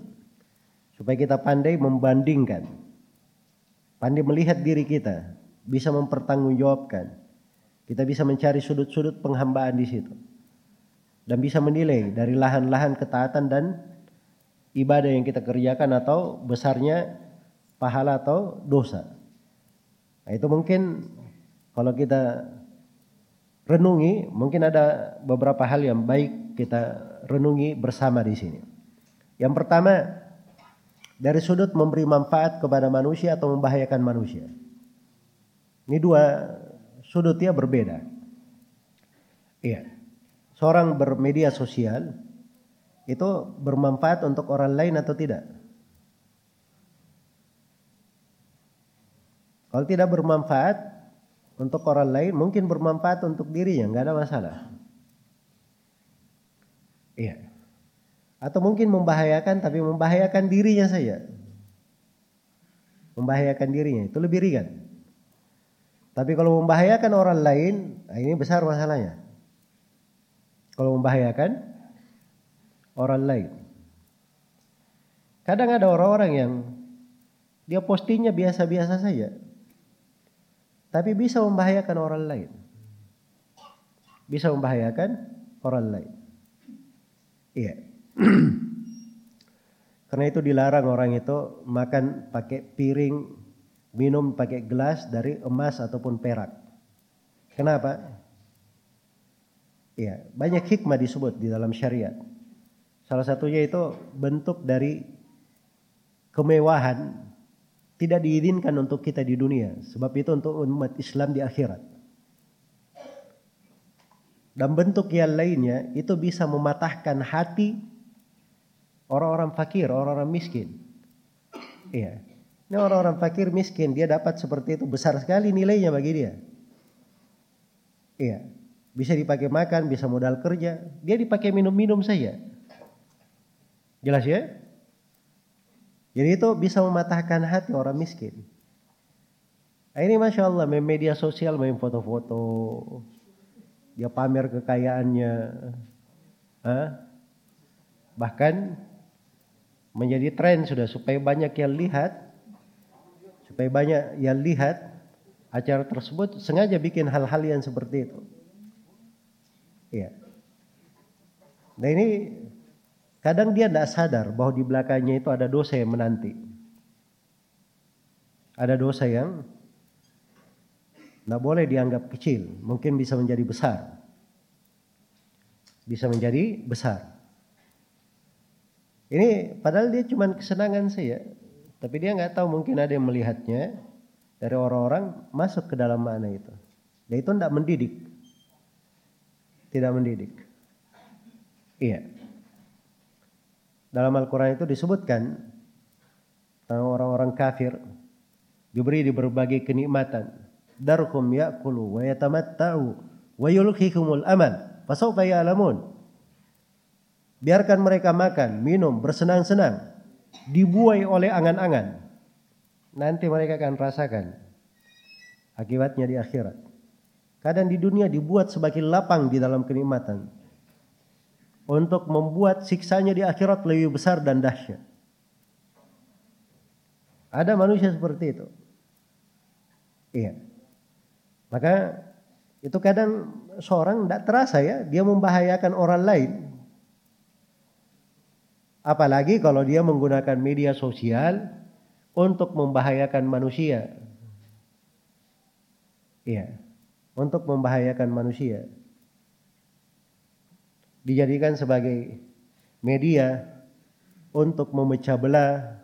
Supaya kita pandai membandingkan. Pandai melihat diri kita. Bisa mempertanggungjawabkan. Kita bisa mencari sudut-sudut penghambaan di situ. Dan bisa menilai dari lahan-lahan ketaatan dan ibadah yang kita kerjakan atau besarnya pahala atau dosa. Nah, itu mungkin kalau kita renungi, mungkin ada beberapa hal yang baik kita renungi bersama di sini. Yang pertama, dari sudut memberi manfaat kepada manusia atau membahayakan manusia. Ini dua sudutnya berbeda. Iya. Seorang bermedia sosial itu bermanfaat untuk orang lain atau tidak? Kalau tidak bermanfaat untuk orang lain, mungkin bermanfaat untuk dirinya, nggak ada masalah. Iya. Atau mungkin membahayakan tapi membahayakan dirinya saja. Membahayakan dirinya itu lebih ringan. Tapi kalau membahayakan orang lain, nah ini besar masalahnya. Kalau membahayakan orang lain. Kadang ada orang-orang yang dia postingnya biasa-biasa saja. Tapi bisa membahayakan orang lain. Bisa membahayakan orang lain. Iya. Karena itu dilarang orang itu makan pakai piring, minum pakai gelas dari emas ataupun perak. Kenapa? Ya, banyak hikmah disebut di dalam syariat. Salah satunya itu bentuk dari kemewahan tidak diizinkan untuk kita di dunia. Sebab itu untuk umat Islam di akhirat. Dan bentuk yang lainnya itu bisa mematahkan hati Orang-orang fakir, orang-orang miskin. Iya. Ini orang-orang fakir miskin, dia dapat seperti itu besar sekali nilainya bagi dia. Iya. Bisa dipakai makan, bisa modal kerja, dia dipakai minum-minum saja. Jelas ya? Jadi itu bisa mematahkan hati orang miskin. Nah, ini masya Allah, main media sosial, main foto-foto, dia pamer kekayaannya, Hah? bahkan menjadi tren sudah supaya banyak yang lihat supaya banyak yang lihat acara tersebut sengaja bikin hal-hal yang seperti itu. Iya. Nah ini kadang dia tidak sadar bahwa di belakangnya itu ada dosa yang menanti. Ada dosa yang tidak boleh dianggap kecil, mungkin bisa menjadi besar. Bisa menjadi besar. Ini padahal dia cuma kesenangan saya, tapi dia nggak tahu mungkin ada yang melihatnya dari orang-orang masuk ke dalam mana itu. Dan itu tidak mendidik, tidak mendidik. Iya. Dalam Al-Quran itu disebutkan orang-orang kafir diberi di berbagai kenikmatan. Darkum ya'kulu wa yatamatta'u wa yulhikumul amal. Fasawfa ya'lamun. Biarkan mereka makan, minum, bersenang-senang. Dibuai oleh angan-angan. Nanti mereka akan rasakan akibatnya di akhirat. Kadang di dunia dibuat sebagai lapang di dalam kenikmatan. Untuk membuat siksanya di akhirat lebih besar dan dahsyat. Ada manusia seperti itu. Iya. Maka itu kadang seorang tidak terasa ya, dia membahayakan orang lain Apalagi kalau dia menggunakan media sosial untuk membahayakan manusia. Iya, untuk membahayakan manusia. Dijadikan sebagai media untuk memecah belah,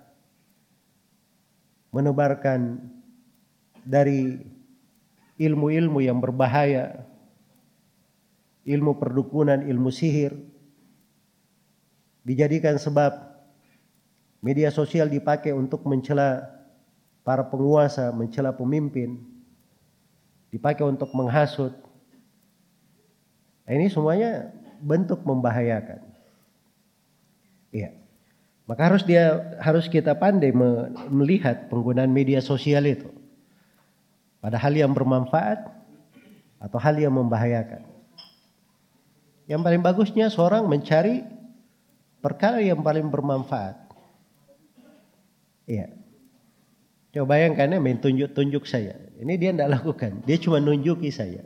menebarkan dari ilmu-ilmu yang berbahaya, ilmu perdukunan, ilmu sihir, dijadikan sebab media sosial dipakai untuk mencela para penguasa, mencela pemimpin, dipakai untuk menghasut. Nah, ini semuanya bentuk membahayakan. Iya. Maka harus dia harus kita pandai melihat penggunaan media sosial itu pada hal yang bermanfaat atau hal yang membahayakan. Yang paling bagusnya seorang mencari perkara yang paling bermanfaat. Iya. Coba bayangkan ya main tunjuk-tunjuk saya. Ini dia tidak lakukan. Dia cuma nunjuki saya.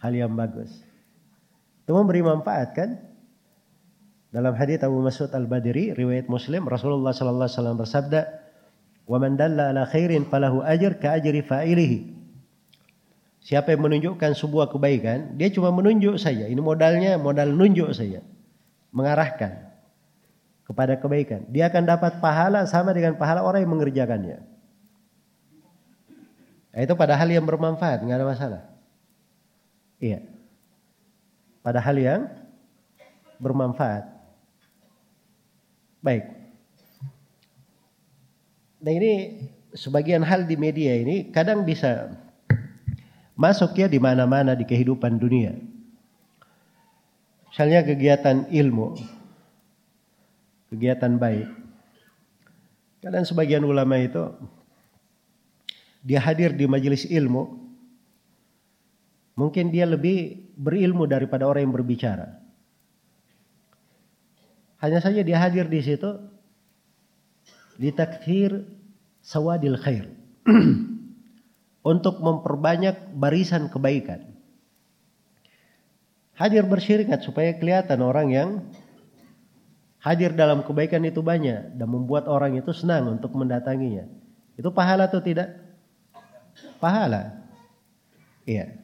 Hal yang bagus. Itu memberi manfaat kan? Dalam hadis Abu Mas'ud Al-Badri, riwayat Muslim, Rasulullah sallallahu alaihi wasallam bersabda, "Wa man dalla ala khairin falahu ajr ka ajri fa'ilihi." Siapa yang menunjukkan sebuah kebaikan, dia cuma menunjuk saja. Ini modalnya modal nunjuk saja. Mengarahkan kepada kebaikan. Dia akan dapat pahala sama dengan pahala orang yang mengerjakannya. Nah, itu pada hal yang bermanfaat, nggak ada masalah. Iya. Pada hal yang bermanfaat. Baik. Nah ini sebagian hal di media ini kadang bisa masuk ya di mana-mana di kehidupan dunia. Misalnya kegiatan ilmu, kegiatan baik. Kadang sebagian ulama itu dia hadir di majelis ilmu, mungkin dia lebih berilmu daripada orang yang berbicara. Hanya saja dia hadir di situ ditakfir sawadil khair untuk memperbanyak barisan kebaikan. Hadir bersyirikat supaya kelihatan orang yang hadir dalam kebaikan itu banyak dan membuat orang itu senang untuk mendatanginya. Itu pahala atau tidak? Pahala. Iya.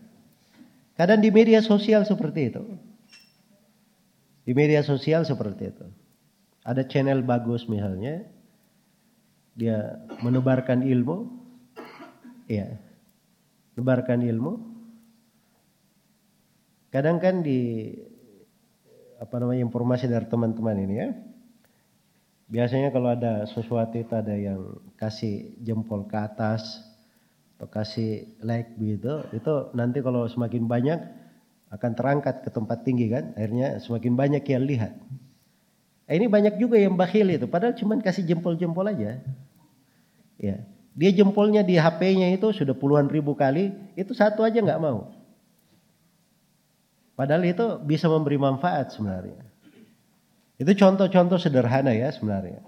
Kadang di media sosial seperti itu. Di media sosial seperti itu. Ada channel bagus misalnya. Dia menebarkan ilmu. Iya. Menebarkan ilmu. Kadang kan di apa namanya informasi dari teman-teman ini ya. Biasanya kalau ada sesuatu itu ada yang kasih jempol ke atas kasih like begitu, itu nanti kalau semakin banyak akan terangkat ke tempat tinggi kan, akhirnya semakin banyak yang lihat. Eh, ini banyak juga yang bakhil itu, padahal cuma kasih jempol-jempol aja. Ya, dia jempolnya di HP-nya itu sudah puluhan ribu kali, itu satu aja nggak mau. Padahal itu bisa memberi manfaat sebenarnya. Itu contoh-contoh sederhana ya sebenarnya.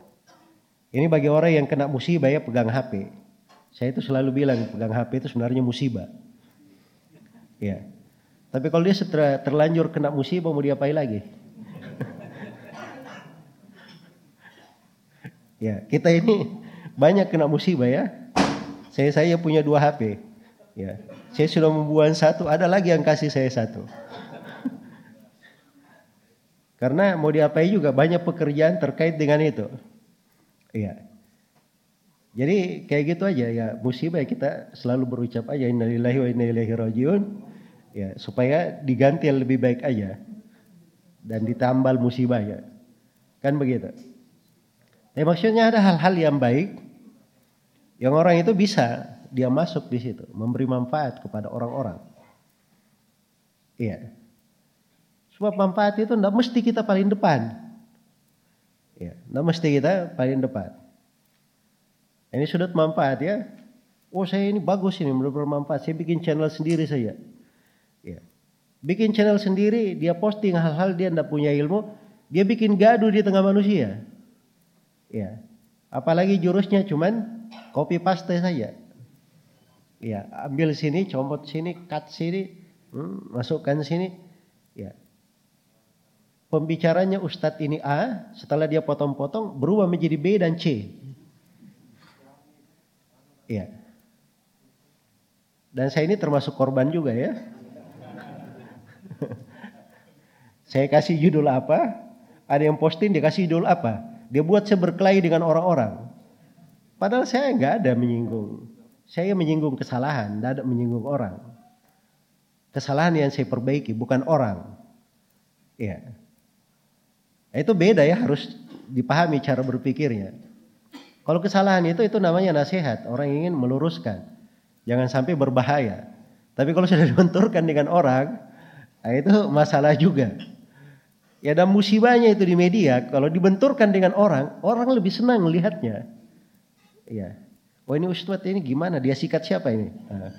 Ini bagi orang yang kena musibah ya pegang HP. Saya itu selalu bilang pegang HP itu sebenarnya musibah. Ya. Tapi kalau dia setelah terlanjur kena musibah mau diapain lagi? ya, kita ini banyak kena musibah ya. Saya saya punya dua HP. Ya. Saya sudah membuat satu, ada lagi yang kasih saya satu. Karena mau diapain juga banyak pekerjaan terkait dengan itu. Iya. Jadi kayak gitu aja ya musibah ya kita selalu berucap aja innalillahi wa inna ilaihi rajiun ya supaya diganti yang lebih baik aja dan ditambal musibah ya. Kan begitu. Ya maksudnya ada hal-hal yang baik yang orang itu bisa dia masuk di situ memberi manfaat kepada orang-orang. Iya. Sebab manfaat itu tidak mesti kita paling depan. Ya, tidak mesti kita paling depan. Ini sudut manfaat ya. Oh saya ini bagus ini menurut bermanfaat. Saya bikin channel sendiri saja. Ya. Bikin channel sendiri, dia posting hal-hal dia tidak punya ilmu, dia bikin gaduh di tengah manusia. Ya. Apalagi jurusnya cuman copy paste saja. Ya, ambil sini, comot sini, cut sini, hmm, masukkan sini. Ya, pembicaranya Ustadz ini A, setelah dia potong-potong berubah menjadi B dan C. Iya. Dan saya ini termasuk korban juga ya. saya kasih judul apa, ada yang posting dia kasih judul apa. Dia buat saya berkelahi dengan orang-orang. Padahal saya nggak ada menyinggung. Saya menyinggung kesalahan, tidak ada menyinggung orang. Kesalahan yang saya perbaiki, bukan orang. Nah, itu beda ya harus dipahami cara berpikirnya. Kalau kesalahan itu itu namanya nasihat, orang ingin meluruskan. Jangan sampai berbahaya. Tapi kalau sudah dibenturkan dengan orang, nah itu masalah juga. Ya dan musibahnya itu di media, kalau dibenturkan dengan orang, orang lebih senang melihatnya. Iya. Oh ini Ustadz ini gimana? Dia sikat siapa ini? Nah.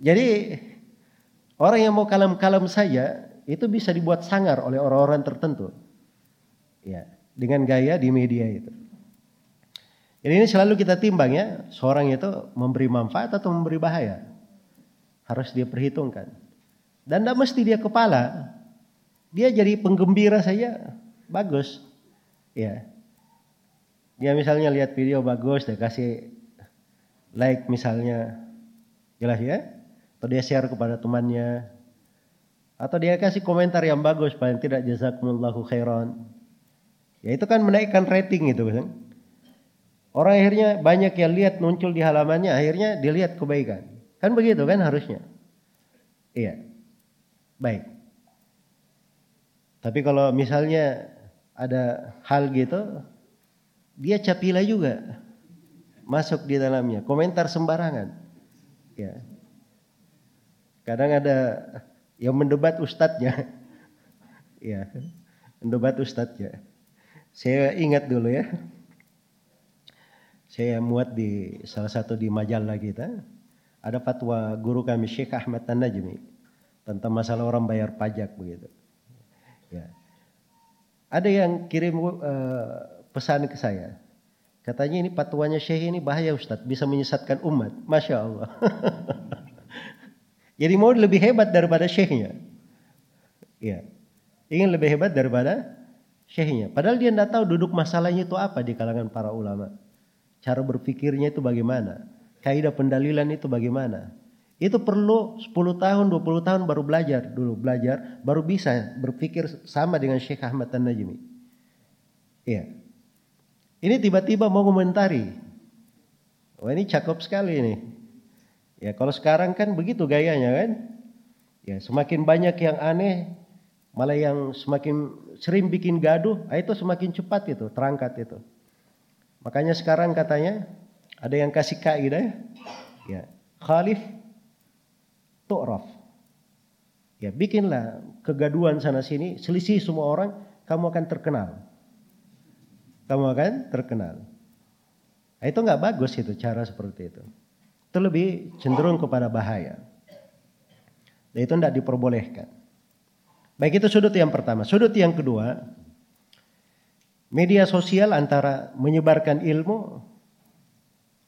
Jadi Orang yang mau kalem-kalem saja itu bisa dibuat sangar oleh orang-orang tertentu. Ya, dengan gaya di media itu. Ini, ini selalu kita timbang ya, seorang itu memberi manfaat atau memberi bahaya. Harus dia perhitungkan. Dan tidak mesti dia kepala. Dia jadi penggembira saja bagus. Ya. Dia misalnya lihat video bagus, dia kasih like misalnya. Jelas ya? atau dia share kepada temannya atau dia kasih komentar yang bagus paling tidak jazakumullahu khairan ya itu kan menaikkan rating itu kan orang akhirnya banyak yang lihat muncul di halamannya akhirnya dilihat kebaikan. Kan begitu kan harusnya? Iya. Baik. Tapi kalau misalnya ada hal gitu dia capila juga masuk di dalamnya. Komentar sembarangan. Ya. Kadang ada yang mendebat ustadznya. ya, mendebat ustadznya. Saya ingat dulu ya. Saya muat di salah satu di majalah kita. Ada fatwa guru kami Syekh Ahmad Tan-Najmi tentang masalah orang bayar pajak begitu. Ya. Ada yang kirim uh, pesan ke saya. Katanya ini fatwanya Syekh ini bahaya Ustadz, bisa menyesatkan umat. Masya Allah. Jadi mau lebih hebat daripada syekhnya. Ya. Ingin lebih hebat daripada syekhnya. Padahal dia tidak tahu duduk masalahnya itu apa di kalangan para ulama. Cara berpikirnya itu bagaimana. Kaidah pendalilan itu bagaimana. Itu perlu 10 tahun, 20 tahun baru belajar dulu. Belajar, baru bisa berpikir sama dengan Syekh Ahmad Tan-Najmi. Iya. Ini tiba-tiba mau komentari. Wah ini cakep sekali ini. Ya kalau sekarang kan begitu gayanya kan. Ya semakin banyak yang aneh, malah yang semakin sering bikin gaduh, ah, itu semakin cepat itu terangkat itu. Makanya sekarang katanya ada yang kasih kaidah ya khalif tu'raf. Ya bikinlah kegaduhan sana sini, selisih semua orang, kamu akan terkenal. Kamu akan terkenal. Nah, itu nggak bagus itu cara seperti itu. Itu lebih cenderung kepada bahaya. Dan itu tidak diperbolehkan. Baik itu sudut yang pertama. Sudut yang kedua, media sosial antara menyebarkan ilmu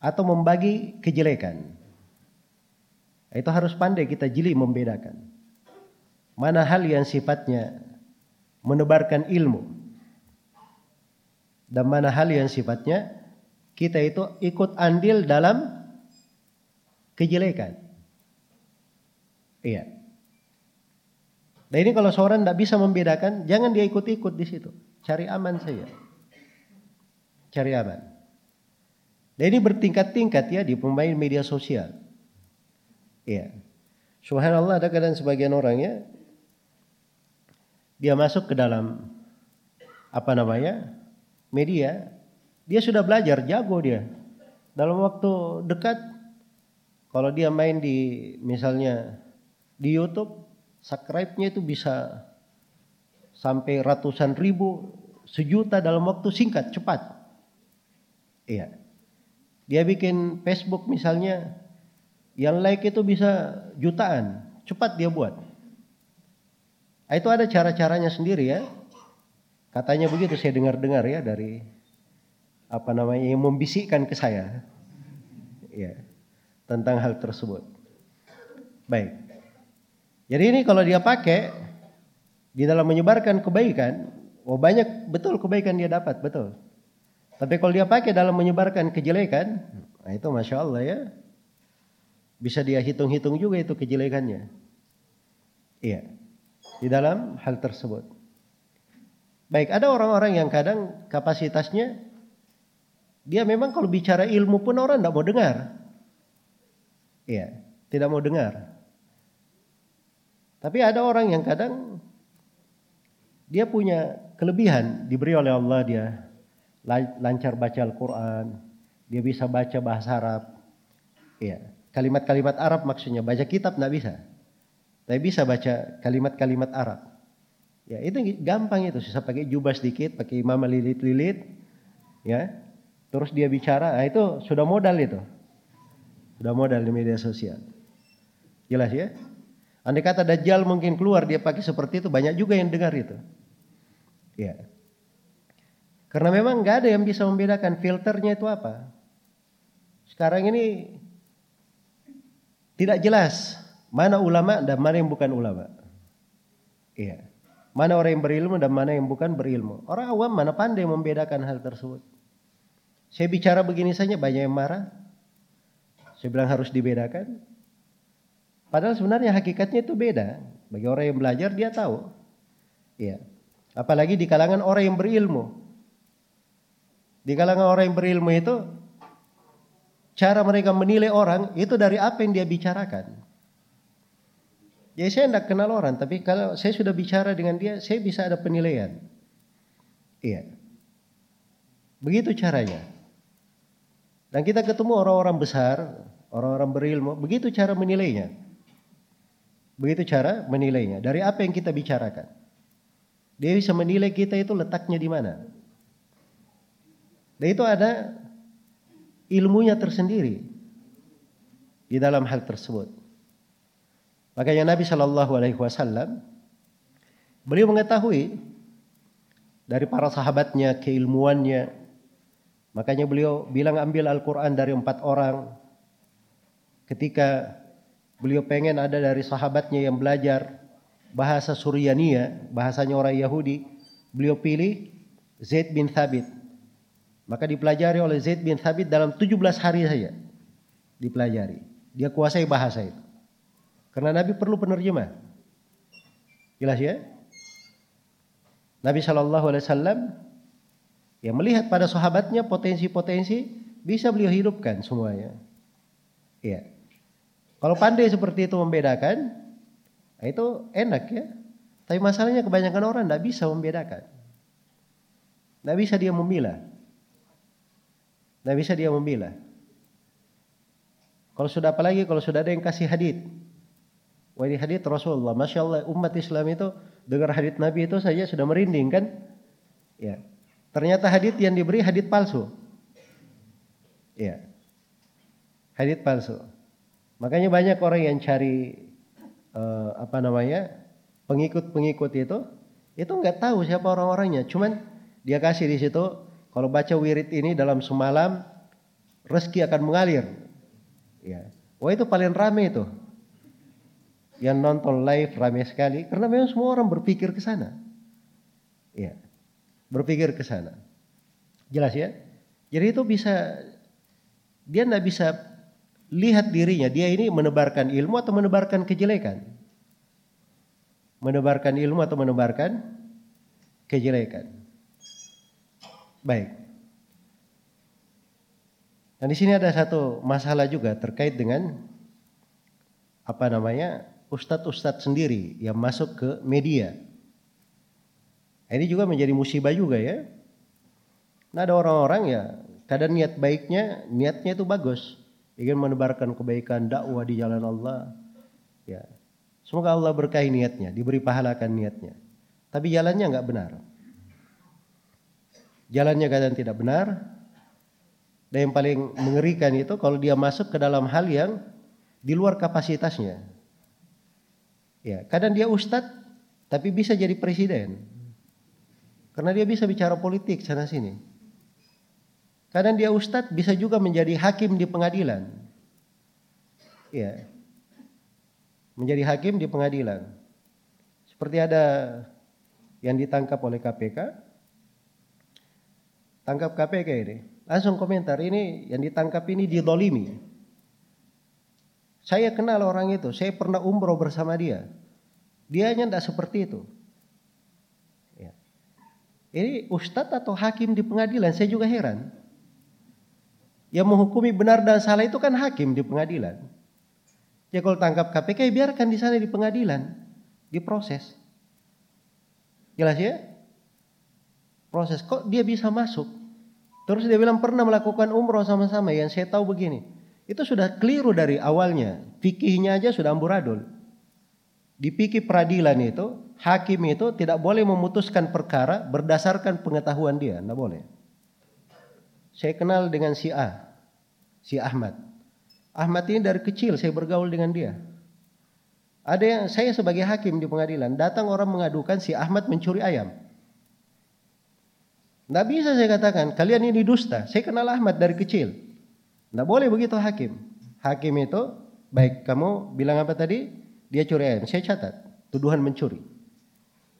atau membagi kejelekan. Itu harus pandai kita jeli membedakan. Mana hal yang sifatnya menebarkan ilmu dan mana hal yang sifatnya kita itu ikut andil dalam kejelekan. Iya. Nah ini kalau seorang tidak bisa membedakan, jangan dia ikut-ikut di situ. Cari aman saja. Cari aman. Dan ini bertingkat-tingkat ya di pemain media sosial. Iya. Subhanallah ada kadang sebagian orang ya dia masuk ke dalam apa namanya media, dia sudah belajar jago dia. Dalam waktu dekat kalau dia main di misalnya di YouTube, subscribe-nya itu bisa sampai ratusan ribu, sejuta dalam waktu singkat, cepat. Iya. Dia bikin Facebook misalnya, yang like itu bisa jutaan, cepat dia buat. Nah, itu ada cara-caranya sendiri ya. Katanya begitu saya dengar-dengar ya dari apa namanya yang membisikkan ke saya. Ya, tentang hal tersebut. Baik. Jadi ini kalau dia pakai di dalam menyebarkan kebaikan, oh banyak betul kebaikan dia dapat, betul. Tapi kalau dia pakai dalam menyebarkan kejelekan, nah itu masya Allah ya, bisa dia hitung-hitung juga itu kejelekannya. Iya, di dalam hal tersebut. Baik, ada orang-orang yang kadang kapasitasnya dia memang kalau bicara ilmu pun orang tidak mau dengar. Iya, tidak mau dengar. Tapi ada orang yang kadang dia punya kelebihan diberi oleh Allah dia lancar baca Al-Quran, dia bisa baca bahasa Arab. Iya, kalimat-kalimat Arab maksudnya baca kitab tidak bisa. Tapi bisa baca kalimat-kalimat Arab. Ya, itu gampang itu, bisa pakai jubah sedikit, pakai imam lilit-lilit, ya. Terus dia bicara, nah itu sudah modal itu. Sudah modal di media sosial. Jelas ya? Andai kata Dajjal mungkin keluar dia pakai seperti itu banyak juga yang dengar itu. Ya. Karena memang nggak ada yang bisa membedakan filternya itu apa. Sekarang ini tidak jelas mana ulama dan mana yang bukan ulama. Iya. Mana orang yang berilmu dan mana yang bukan berilmu. Orang awam mana pandai membedakan hal tersebut. Saya bicara begini saja banyak yang marah. Saya bilang harus dibedakan. Padahal sebenarnya hakikatnya itu beda. Bagi orang yang belajar dia tahu. Iya. Apalagi di kalangan orang yang berilmu. Di kalangan orang yang berilmu itu cara mereka menilai orang itu dari apa yang dia bicarakan. Jadi saya tidak kenal orang, tapi kalau saya sudah bicara dengan dia, saya bisa ada penilaian. Iya. Begitu caranya. Dan kita ketemu orang-orang besar, orang-orang berilmu, begitu cara menilainya. Begitu cara menilainya. Dari apa yang kita bicarakan. Dia bisa menilai kita itu letaknya di mana. Dan itu ada ilmunya tersendiri di dalam hal tersebut. Makanya Nabi Shallallahu Alaihi Wasallam beliau mengetahui dari para sahabatnya keilmuannya. Makanya beliau bilang ambil Al-Quran dari empat orang. Ketika Beliau pengen ada dari sahabatnya yang belajar. bahasa Suryania, bahasanya orang Yahudi, beliau pilih Zaid bin Thabit. Maka dipelajari oleh Zaid bin Thabit dalam 17 hari saja. Dipelajari. Dia kuasai bahasa itu. Karena Nabi perlu penerjemah. Jelas ya? Nabi Shallallahu Alaihi Wasallam yang melihat pada sahabatnya potensi-potensi bisa beliau hidupkan semuanya. Iya. Kalau pandai seperti itu membedakan, nah itu enak ya. Tapi masalahnya kebanyakan orang tidak bisa membedakan. Tidak bisa dia memilah. Tidak bisa dia memilah. Kalau sudah apalagi kalau sudah ada yang kasih hadit. Wah ini hadit Rasulullah. Masya Allah umat Islam itu dengar hadit Nabi itu saja sudah merinding kan. Ya. Ternyata hadit yang diberi hadit palsu. Ya. Hadit palsu. Makanya banyak orang yang cari uh, apa namanya pengikut-pengikut itu itu nggak tahu siapa orang-orangnya. Cuman dia kasih di situ kalau baca wirid ini dalam semalam rezeki akan mengalir. Ya. Wah itu paling rame itu. Yang nonton live rame sekali karena memang semua orang berpikir ke sana. Ya. Berpikir ke sana. Jelas ya? Jadi itu bisa dia tidak bisa lihat dirinya, dia ini menebarkan ilmu atau menebarkan kejelekan. Menebarkan ilmu atau menebarkan kejelekan. Baik. Dan di sini ada satu masalah juga terkait dengan apa namanya ustadz-ustadz sendiri yang masuk ke media. Ini juga menjadi musibah juga ya. Nah ada orang-orang ya kadang niat baiknya niatnya itu bagus ingin menebarkan kebaikan dakwah di jalan Allah. Ya. Semoga Allah berkahi niatnya, diberi pahalakan niatnya. Tapi jalannya nggak benar. Jalannya kadang tidak benar. Dan yang paling mengerikan itu kalau dia masuk ke dalam hal yang di luar kapasitasnya. Ya, kadang dia ustadz tapi bisa jadi presiden. Karena dia bisa bicara politik sana sini. Kadang dia ustadz bisa juga menjadi hakim di pengadilan. Ya. Menjadi hakim di pengadilan. Seperti ada yang ditangkap oleh KPK. Tangkap KPK ini. Langsung komentar, ini yang ditangkap ini didolimi. Saya kenal orang itu, saya pernah umroh bersama dia. Dia hanya tidak seperti itu. Ya. Ini ustadz atau hakim di pengadilan, saya juga heran. Yang menghukumi benar dan salah itu kan hakim di pengadilan. Ya kalau tangkap KPK ya biarkan di sana di pengadilan, diproses. Jelas ya? Proses kok dia bisa masuk? Terus dia bilang pernah melakukan umroh sama-sama yang saya tahu begini. Itu sudah keliru dari awalnya. Fikihnya aja sudah amburadul. Di fikih peradilan itu, hakim itu tidak boleh memutuskan perkara berdasarkan pengetahuan dia, tidak boleh. Saya kenal dengan si A, si Ahmad. Ahmad ini dari kecil saya bergaul dengan dia. Ada yang saya sebagai hakim di pengadilan, datang orang mengadukan si Ahmad mencuri ayam. Tidak bisa saya katakan, kalian ini dusta. Saya kenal Ahmad dari kecil. Tidak boleh begitu hakim. Hakim itu, baik kamu bilang apa tadi? Dia curi ayam. Saya catat, tuduhan mencuri.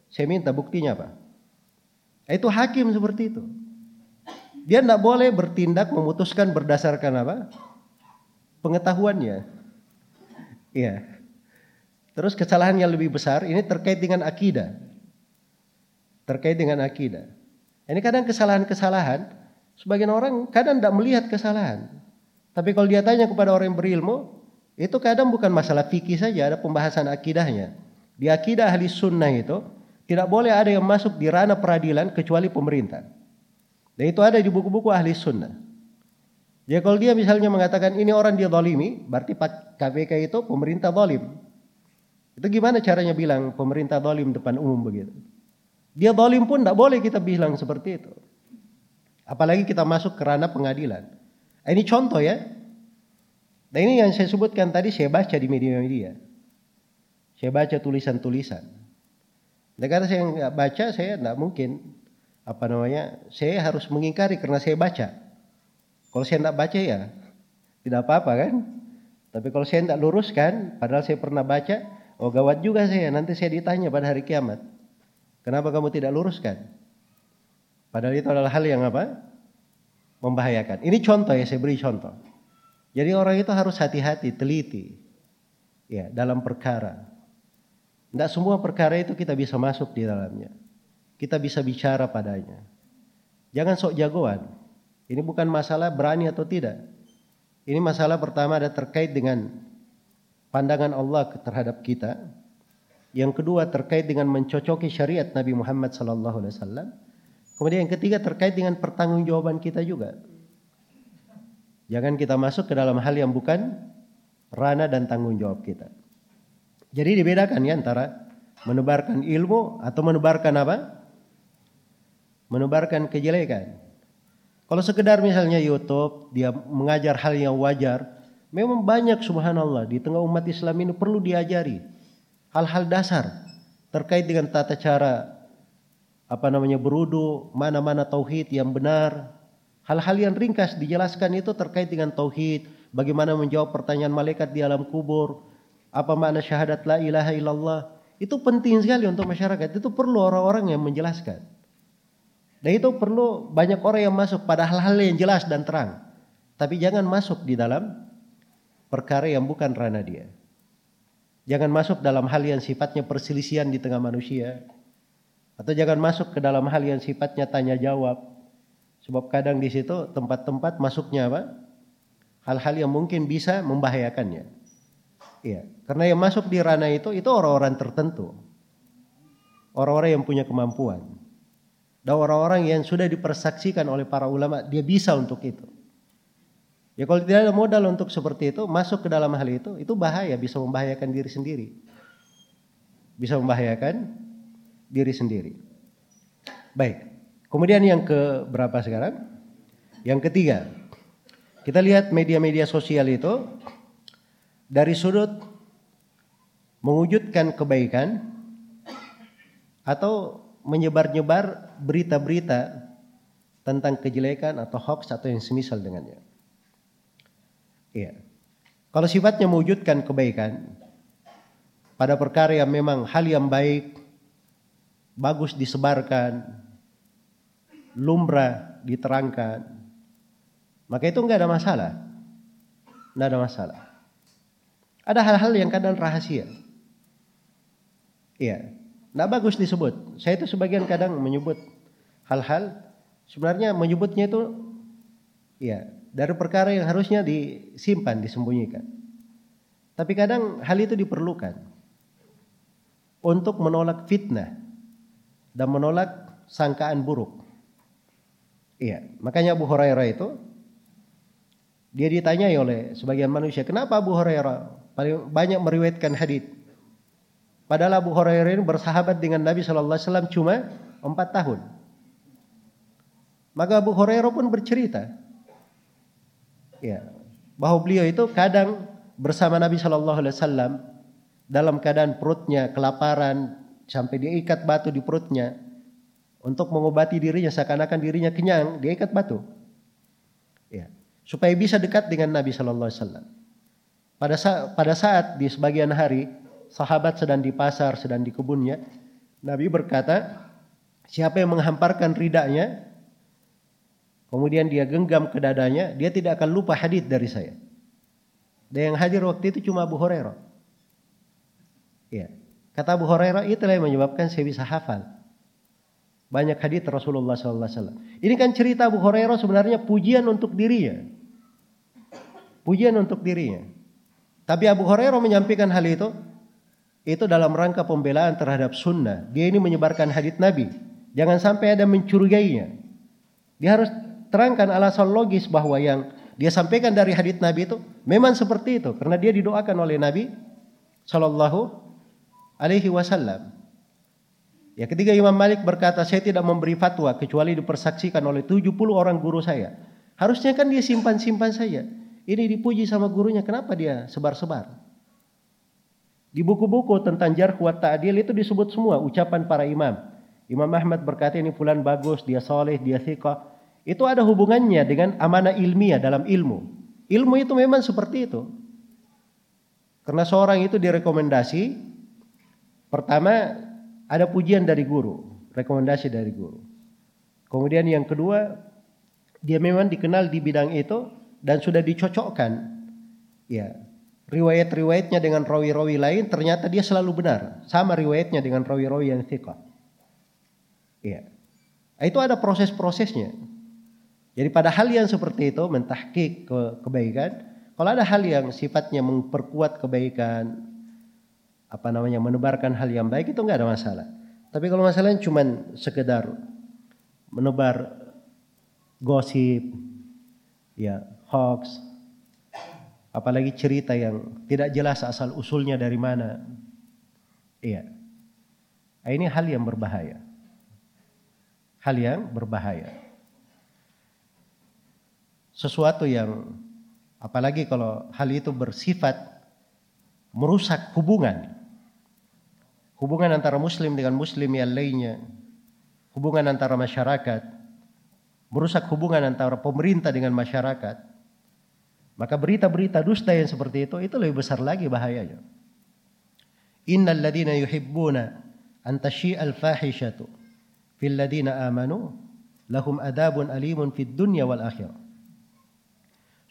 Saya minta buktinya apa? Itu hakim seperti itu. Dia tidak boleh bertindak memutuskan berdasarkan apa? Pengetahuannya. Iya. Terus kesalahan yang lebih besar ini terkait dengan akidah. Terkait dengan akidah. Ini kadang kesalahan-kesalahan, sebagian orang kadang tidak melihat kesalahan. Tapi kalau dia tanya kepada orang yang berilmu, itu kadang bukan masalah fikih saja, ada pembahasan akidahnya. Di akidah ahli sunnah itu, tidak boleh ada yang masuk di ranah peradilan kecuali pemerintah. Dan itu ada di buku-buku ahli sunnah. Jadi kalau dia misalnya mengatakan ini orang dia zalimi, berarti KPK itu pemerintah zalim. Itu gimana caranya bilang pemerintah zalim depan umum begitu? Dia zalim pun tidak boleh kita bilang seperti itu. Apalagi kita masuk ke ranah pengadilan. Ini contoh ya. Dan ini yang saya sebutkan tadi saya baca di media-media. Saya baca tulisan-tulisan. Dan karena saya nggak baca, saya tidak mungkin apa namanya saya harus mengingkari karena saya baca kalau saya tidak baca ya tidak apa-apa kan tapi kalau saya tidak luruskan padahal saya pernah baca Oh gawat juga saya, nanti saya ditanya pada hari kiamat. Kenapa kamu tidak luruskan? Padahal itu adalah hal yang apa? Membahayakan. Ini contoh ya, saya beri contoh. Jadi orang itu harus hati-hati, teliti. Ya, dalam perkara. Tidak semua perkara itu kita bisa masuk di dalamnya. Kita bisa bicara padanya. Jangan sok jagoan. Ini bukan masalah berani atau tidak. Ini masalah pertama ada terkait dengan pandangan Allah terhadap kita. Yang kedua terkait dengan mencocoki syariat Nabi Muhammad sallallahu alaihi wasallam. Kemudian yang ketiga terkait dengan pertanggungjawaban kita juga. Jangan kita masuk ke dalam hal yang bukan rana dan tanggung jawab kita. Jadi dibedakan ya antara menebarkan ilmu atau menebarkan apa? Menebarkan kejelekan. Kalau sekedar misalnya YouTube, dia mengajar hal yang wajar, Memang banyak subhanallah di tengah umat Islam ini perlu diajari hal-hal dasar terkait dengan tata cara apa namanya berudu, mana-mana tauhid yang benar. Hal-hal yang ringkas dijelaskan itu terkait dengan tauhid, bagaimana menjawab pertanyaan malaikat di alam kubur, apa makna syahadat la ilaha illallah. Itu penting sekali untuk masyarakat. Itu perlu orang-orang yang menjelaskan. Dan itu perlu banyak orang yang masuk pada hal-hal yang jelas dan terang. Tapi jangan masuk di dalam perkara yang bukan ranah dia. Jangan masuk dalam hal yang sifatnya perselisihan di tengah manusia. Atau jangan masuk ke dalam hal yang sifatnya tanya jawab. Sebab kadang di situ tempat-tempat masuknya apa? Hal-hal yang mungkin bisa membahayakannya. Iya, karena yang masuk di ranah itu itu orang-orang tertentu. Orang-orang yang punya kemampuan. Dan orang-orang yang sudah dipersaksikan oleh para ulama dia bisa untuk itu. Ya kalau tidak ada modal untuk seperti itu, masuk ke dalam hal itu, itu bahaya, bisa membahayakan diri sendiri. Bisa membahayakan diri sendiri. Baik. Kemudian yang ke berapa sekarang? Yang ketiga. Kita lihat media-media sosial itu dari sudut mewujudkan kebaikan atau menyebar-nyebar berita-berita tentang kejelekan atau hoax atau yang semisal dengannya. Iya. Kalau sifatnya mewujudkan kebaikan pada perkara yang memang hal yang baik, bagus disebarkan, lumrah diterangkan, maka itu enggak ada masalah. Enggak ada masalah. Ada hal-hal yang kadang rahasia. Iya. Enggak bagus disebut. Saya itu sebagian kadang menyebut hal-hal sebenarnya menyebutnya itu iya dari perkara yang harusnya disimpan, disembunyikan. Tapi kadang hal itu diperlukan untuk menolak fitnah dan menolak sangkaan buruk. Iya, makanya Abu Hurairah itu dia ditanyai oleh sebagian manusia, kenapa Abu Hurairah paling banyak meriwayatkan hadis? Padahal Abu Hurairah bersahabat dengan Nabi Shallallahu Alaihi Wasallam cuma empat tahun. Maka Abu Hurairah pun bercerita, ya bahwa beliau itu kadang bersama Nabi Shallallahu Alaihi Wasallam dalam keadaan perutnya kelaparan sampai dia ikat batu di perutnya untuk mengobati dirinya seakan-akan dirinya kenyang dia ikat batu ya supaya bisa dekat dengan Nabi Shallallahu Alaihi Wasallam pada saat pada saat di sebagian hari sahabat sedang di pasar sedang di kebunnya Nabi berkata siapa yang menghamparkan ridanya kemudian dia genggam ke dadanya, dia tidak akan lupa hadis dari saya. Dan yang hadir waktu itu cuma Abu Hurairah. Ya. Kata Abu Hurairah itulah yang menyebabkan saya bisa hafal. Banyak hadis Rasulullah SAW. Ini kan cerita Abu Hurairah sebenarnya pujian untuk dirinya. Pujian untuk dirinya. Tapi Abu Hurairah menyampaikan hal itu itu dalam rangka pembelaan terhadap sunnah. Dia ini menyebarkan hadis Nabi. Jangan sampai ada mencurigainya. Dia harus terangkan alasan logis bahwa yang dia sampaikan dari hadits Nabi itu memang seperti itu karena dia didoakan oleh Nabi Shallallahu Alaihi Wasallam. Ya ketika Imam Malik berkata saya tidak memberi fatwa kecuali dipersaksikan oleh 70 orang guru saya. Harusnya kan dia simpan-simpan saja. Ini dipuji sama gurunya kenapa dia sebar-sebar? Di buku-buku tentang jarh wa ta'dil itu disebut semua ucapan para imam. Imam Ahmad berkata ini fulan bagus, dia soleh, dia thiqah. Itu ada hubungannya dengan amanah ilmiah dalam ilmu. Ilmu itu memang seperti itu. Karena seorang itu direkomendasi Pertama, ada pujian dari guru, rekomendasi dari guru. Kemudian yang kedua, dia memang dikenal di bidang itu dan sudah dicocokkan. Ya, riwayat-riwayatnya dengan rawi-rawi lain ternyata dia selalu benar, sama riwayatnya dengan rawi-rawi yang thiqah. Ya. Itu ada proses-prosesnya. Jadi pada hal yang seperti itu mentahkik ke kebaikan, kalau ada hal yang sifatnya memperkuat kebaikan, apa namanya menebarkan hal yang baik itu nggak ada masalah. Tapi kalau masalahnya cuma sekedar menebar gosip, ya hoax, apalagi cerita yang tidak jelas asal usulnya dari mana, iya, ini hal yang berbahaya. Hal yang berbahaya. Sesuatu yang apalagi kalau hal itu bersifat merusak hubungan. Hubungan antara muslim dengan muslim yang lainnya. Hubungan antara masyarakat. Merusak hubungan antara pemerintah dengan masyarakat maka berita-berita dusta yang seperti itu itu lebih besar lagi bahayanya innal ladina yuhibbuna an tashi'al fahishatu fil ladina amanu lahum adabun alimun fid dunya wal akhirah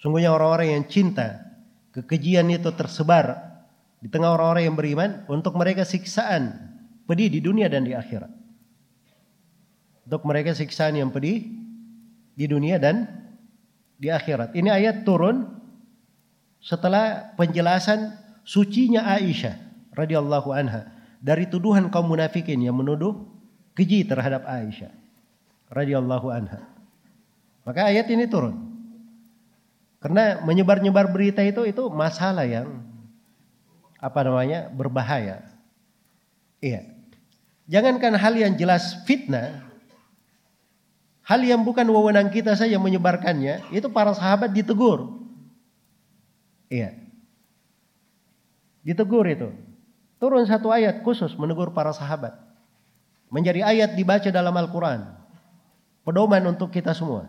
Sungguhnya orang-orang yang cinta kekejian itu tersebar di tengah orang-orang yang beriman untuk mereka siksaan pedih di dunia dan di akhirat. Untuk mereka siksaan yang pedih di dunia dan di akhirat. Ini ayat turun setelah penjelasan sucinya Aisyah radhiyallahu anha dari tuduhan kaum munafikin yang menuduh keji terhadap Aisyah radhiyallahu anha. Maka ayat ini turun. Karena menyebar-nyebar berita itu itu masalah yang apa namanya berbahaya. Iya. Jangankan hal yang jelas fitnah, hal yang bukan wewenang kita saja menyebarkannya, itu para sahabat ditegur. Iya. Ditegur itu. Turun satu ayat khusus menegur para sahabat. Menjadi ayat dibaca dalam Al-Quran. Pedoman untuk kita semua.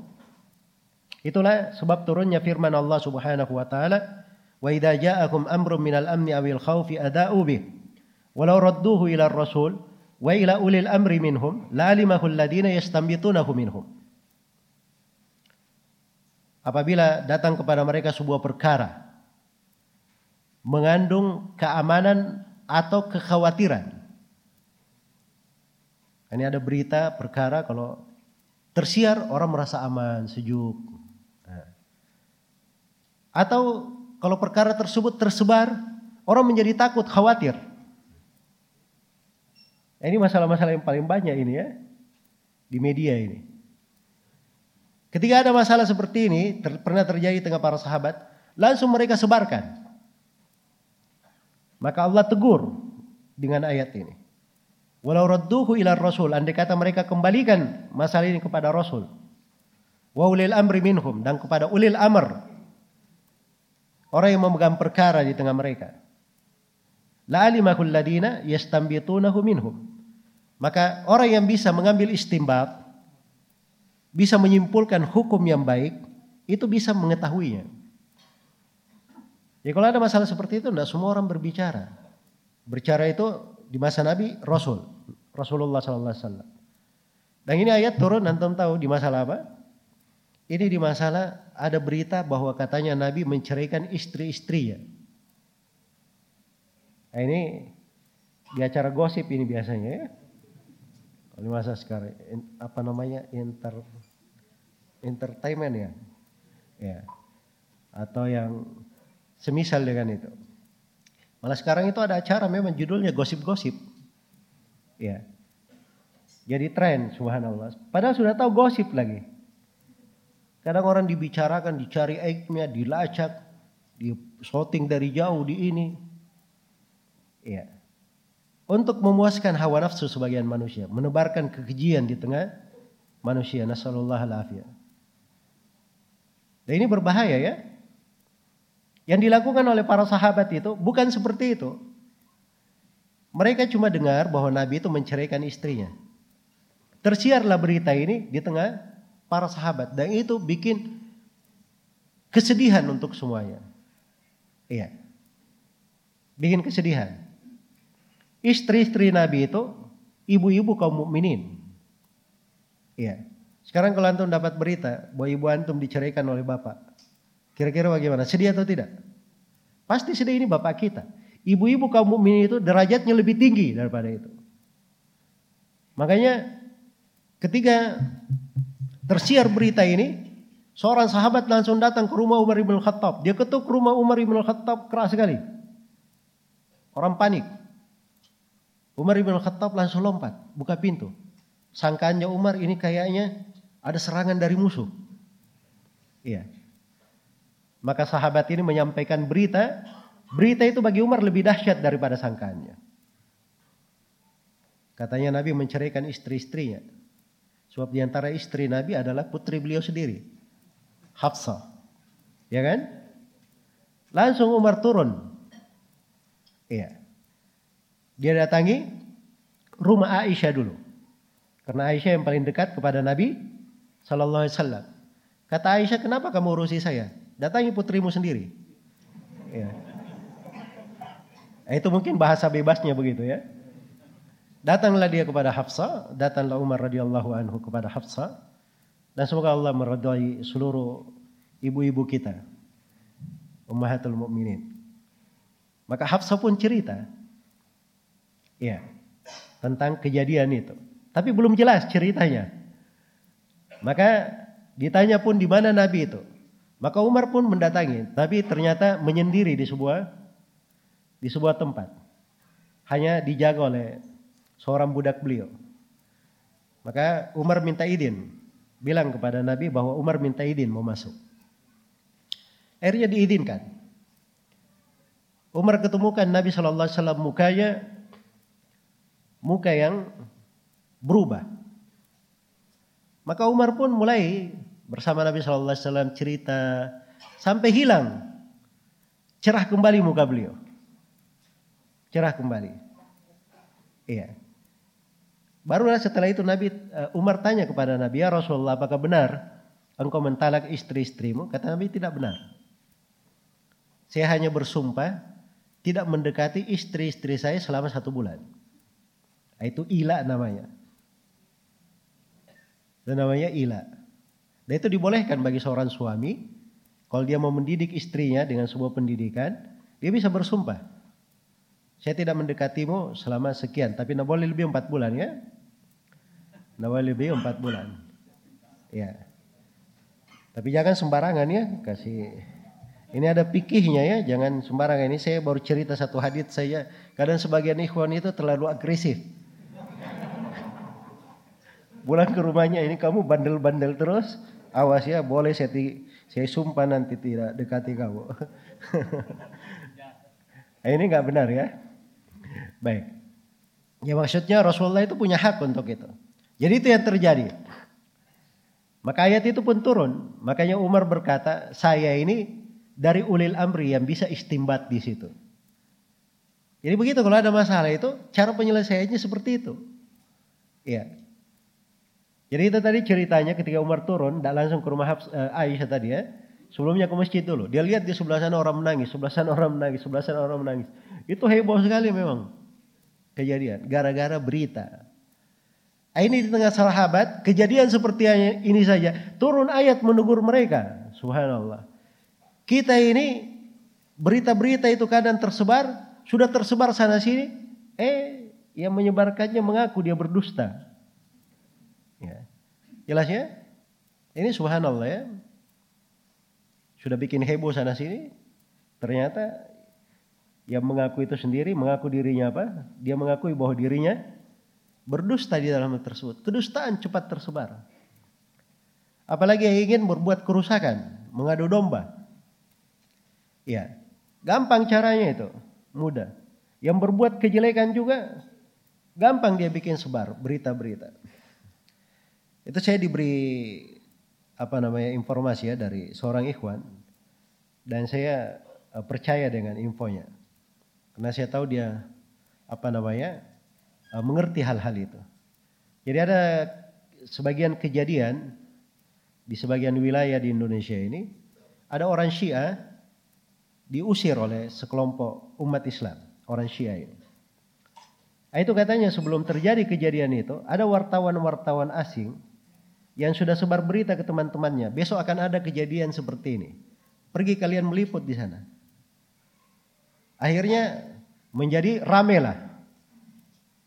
Itulah sebab turunnya firman Allah Subhanahu wa taala, "Wa idza ja'akum amrun minal amni awil khaufi ada'u bih, walau radduhu ila rasul wa ila ulil amri minhum, la'alimahu alladhina yastanbitunahu minhum." Apabila datang kepada mereka sebuah perkara mengandung keamanan atau kekhawatiran. Ini ada berita perkara kalau tersiar orang merasa aman, sejuk, atau kalau perkara tersebut tersebar, orang menjadi takut, khawatir. Nah, ini masalah-masalah yang paling banyak ini ya di media ini. Ketika ada masalah seperti ini ter, pernah terjadi tengah para sahabat, langsung mereka sebarkan. Maka Allah tegur dengan ayat ini. Walau radduhu ila rasul, andai kata mereka kembalikan masalah ini kepada rasul. Wa ulil amri minhum dan kepada ulil amr Orang yang memegang perkara di tengah mereka. La'alimahul ladina yastambitunahu minhum. Maka orang yang bisa mengambil istimbat, bisa menyimpulkan hukum yang baik, itu bisa mengetahuinya. Ya kalau ada masalah seperti itu, tidak semua orang berbicara. Berbicara itu di masa Nabi Rasul, Rasulullah Sallallahu Alaihi Wasallam. Dan ini ayat turun, antum tahu di masalah apa? Ini di masalah ada berita bahwa katanya Nabi menceraikan istri-istrinya. Nah, ini di acara gosip ini biasanya ya. Kalau masa sekarang apa namanya inter entertainment ya. Ya. Atau yang semisal dengan itu. Malah sekarang itu ada acara memang judulnya gosip-gosip. Ya. Jadi tren subhanallah. Padahal sudah tahu gosip lagi. Kadang orang dibicarakan, dicari aibnya, dilacak, di shooting dari jauh di ini. Ya. Untuk memuaskan hawa nafsu sebagian manusia, menebarkan kekejian di tengah manusia. Nasallallahu alaihi Dan ini berbahaya ya. Yang dilakukan oleh para sahabat itu bukan seperti itu. Mereka cuma dengar bahwa Nabi itu menceraikan istrinya. Tersiarlah berita ini di tengah para sahabat dan itu bikin kesedihan untuk semuanya. Iya. Bikin kesedihan. istri-istri Nabi itu ibu-ibu kaum mukminin. Iya. Sekarang kalau antum dapat berita bahwa ibu antum diceraikan oleh bapak, kira-kira bagaimana? Sedih atau tidak? Pasti sedih ini bapak kita. Ibu-ibu kaum mukminin itu derajatnya lebih tinggi daripada itu. Makanya ketika tersiar berita ini, seorang sahabat langsung datang ke rumah Umar ibn Khattab. Dia ketuk rumah Umar ibn Khattab keras sekali. Orang panik. Umar ibn Khattab langsung lompat, buka pintu. Sangkaannya Umar ini kayaknya ada serangan dari musuh. Iya. Maka sahabat ini menyampaikan berita, berita itu bagi Umar lebih dahsyat daripada sangkaannya. Katanya Nabi menceraikan istri-istrinya. Sebab di antara istri Nabi adalah putri beliau sendiri. Hafsah. Ya kan? Langsung Umar turun. Iya. Dia datangi rumah Aisyah dulu. Karena Aisyah yang paling dekat kepada Nabi Sallallahu Alaihi Wasallam. Kata Aisyah, kenapa kamu urusi saya? Datangi putrimu sendiri. Ya. Itu mungkin bahasa bebasnya begitu ya. Datanglah dia kepada Hafsa, datanglah Umar radhiyallahu anhu kepada Hafsa, dan semoga Allah meridai seluruh ibu-ibu kita, ummahatul mukminin. Maka Hafsa pun cerita, ya, tentang kejadian itu. Tapi belum jelas ceritanya. Maka ditanya pun di mana Nabi itu. Maka Umar pun mendatangi, tapi ternyata menyendiri di sebuah di sebuah tempat. Hanya dijaga oleh seorang budak beliau. Maka Umar minta izin, bilang kepada Nabi bahwa Umar minta izin mau masuk. Akhirnya diizinkan. Umar ketemukan Nabi Shallallahu Alaihi Wasallam mukanya muka yang berubah. Maka Umar pun mulai bersama Nabi Shallallahu Alaihi Wasallam cerita sampai hilang cerah kembali muka beliau, cerah kembali. Iya. Barulah setelah itu Nabi uh, Umar tanya kepada Nabi ya Rasulullah apakah benar engkau mentalak istri-istrimu? Kata Nabi tidak benar. Saya hanya bersumpah tidak mendekati istri-istri saya selama satu bulan. Itu ila namanya. Dan namanya ila. Dan itu dibolehkan bagi seorang suami. Kalau dia mau mendidik istrinya dengan sebuah pendidikan. Dia bisa bersumpah. Saya tidak mendekatimu selama sekian. Tapi tidak boleh lebih empat bulan ya. Tidak boleh lebih empat bulan. Ya. Tapi jangan sembarangan ya. Kasih ini ada pikihnya ya, jangan sembarangan. Ini saya baru cerita satu hadits saya. Kadang sebagian ikhwan itu terlalu agresif. Pulang ke rumahnya ini kamu bandel-bandel terus, awas ya boleh saya, saya sumpah nanti tidak dekati kamu. ini nggak benar ya. Baik. Ya maksudnya Rasulullah itu punya hak untuk itu. Jadi itu yang terjadi. Maka ayat itu pun turun. Makanya Umar berkata, saya ini dari ulil amri yang bisa istimbat di situ. Jadi begitu kalau ada masalah itu, cara penyelesaiannya seperti itu. Iya. Jadi itu tadi ceritanya ketika Umar turun, tidak langsung ke rumah uh, Aisyah tadi ya. Sebelumnya ke masjid dulu. Dia lihat di sebelah sana orang menangis, sebelah sana orang menangis, sebelah sana orang menangis. Itu heboh sekali memang kejadian. Gara-gara berita. Ah, ini di tengah sahabat, kejadian seperti ini saja. Turun ayat menegur mereka. Subhanallah. Kita ini berita-berita itu kadang tersebar, sudah tersebar sana sini. Eh, yang menyebarkannya mengaku dia berdusta. Ya. Jelas ya? Ini subhanallah ya. Sudah bikin heboh sana sini. Ternyata yang mengaku itu sendiri, mengaku dirinya apa? Dia mengakui bahwa dirinya berdusta di dalam tersebut. Kedustaan cepat tersebar. Apalagi yang ingin berbuat kerusakan, mengadu domba. Ya, gampang caranya itu, mudah. Yang berbuat kejelekan juga gampang dia bikin sebar berita-berita. Itu saya diberi apa namanya informasi ya dari seorang ikhwan dan saya uh, percaya dengan infonya. Karena saya tahu dia apa namanya uh, mengerti hal-hal itu. Jadi ada sebagian kejadian di sebagian wilayah di Indonesia ini ada orang Syiah diusir oleh sekelompok umat Islam, orang Syiah ini. Nah, itu katanya sebelum terjadi kejadian itu, ada wartawan-wartawan asing yang sudah sebar berita ke teman-temannya, besok akan ada kejadian seperti ini. Pergi kalian meliput di sana. Akhirnya menjadi rame lah.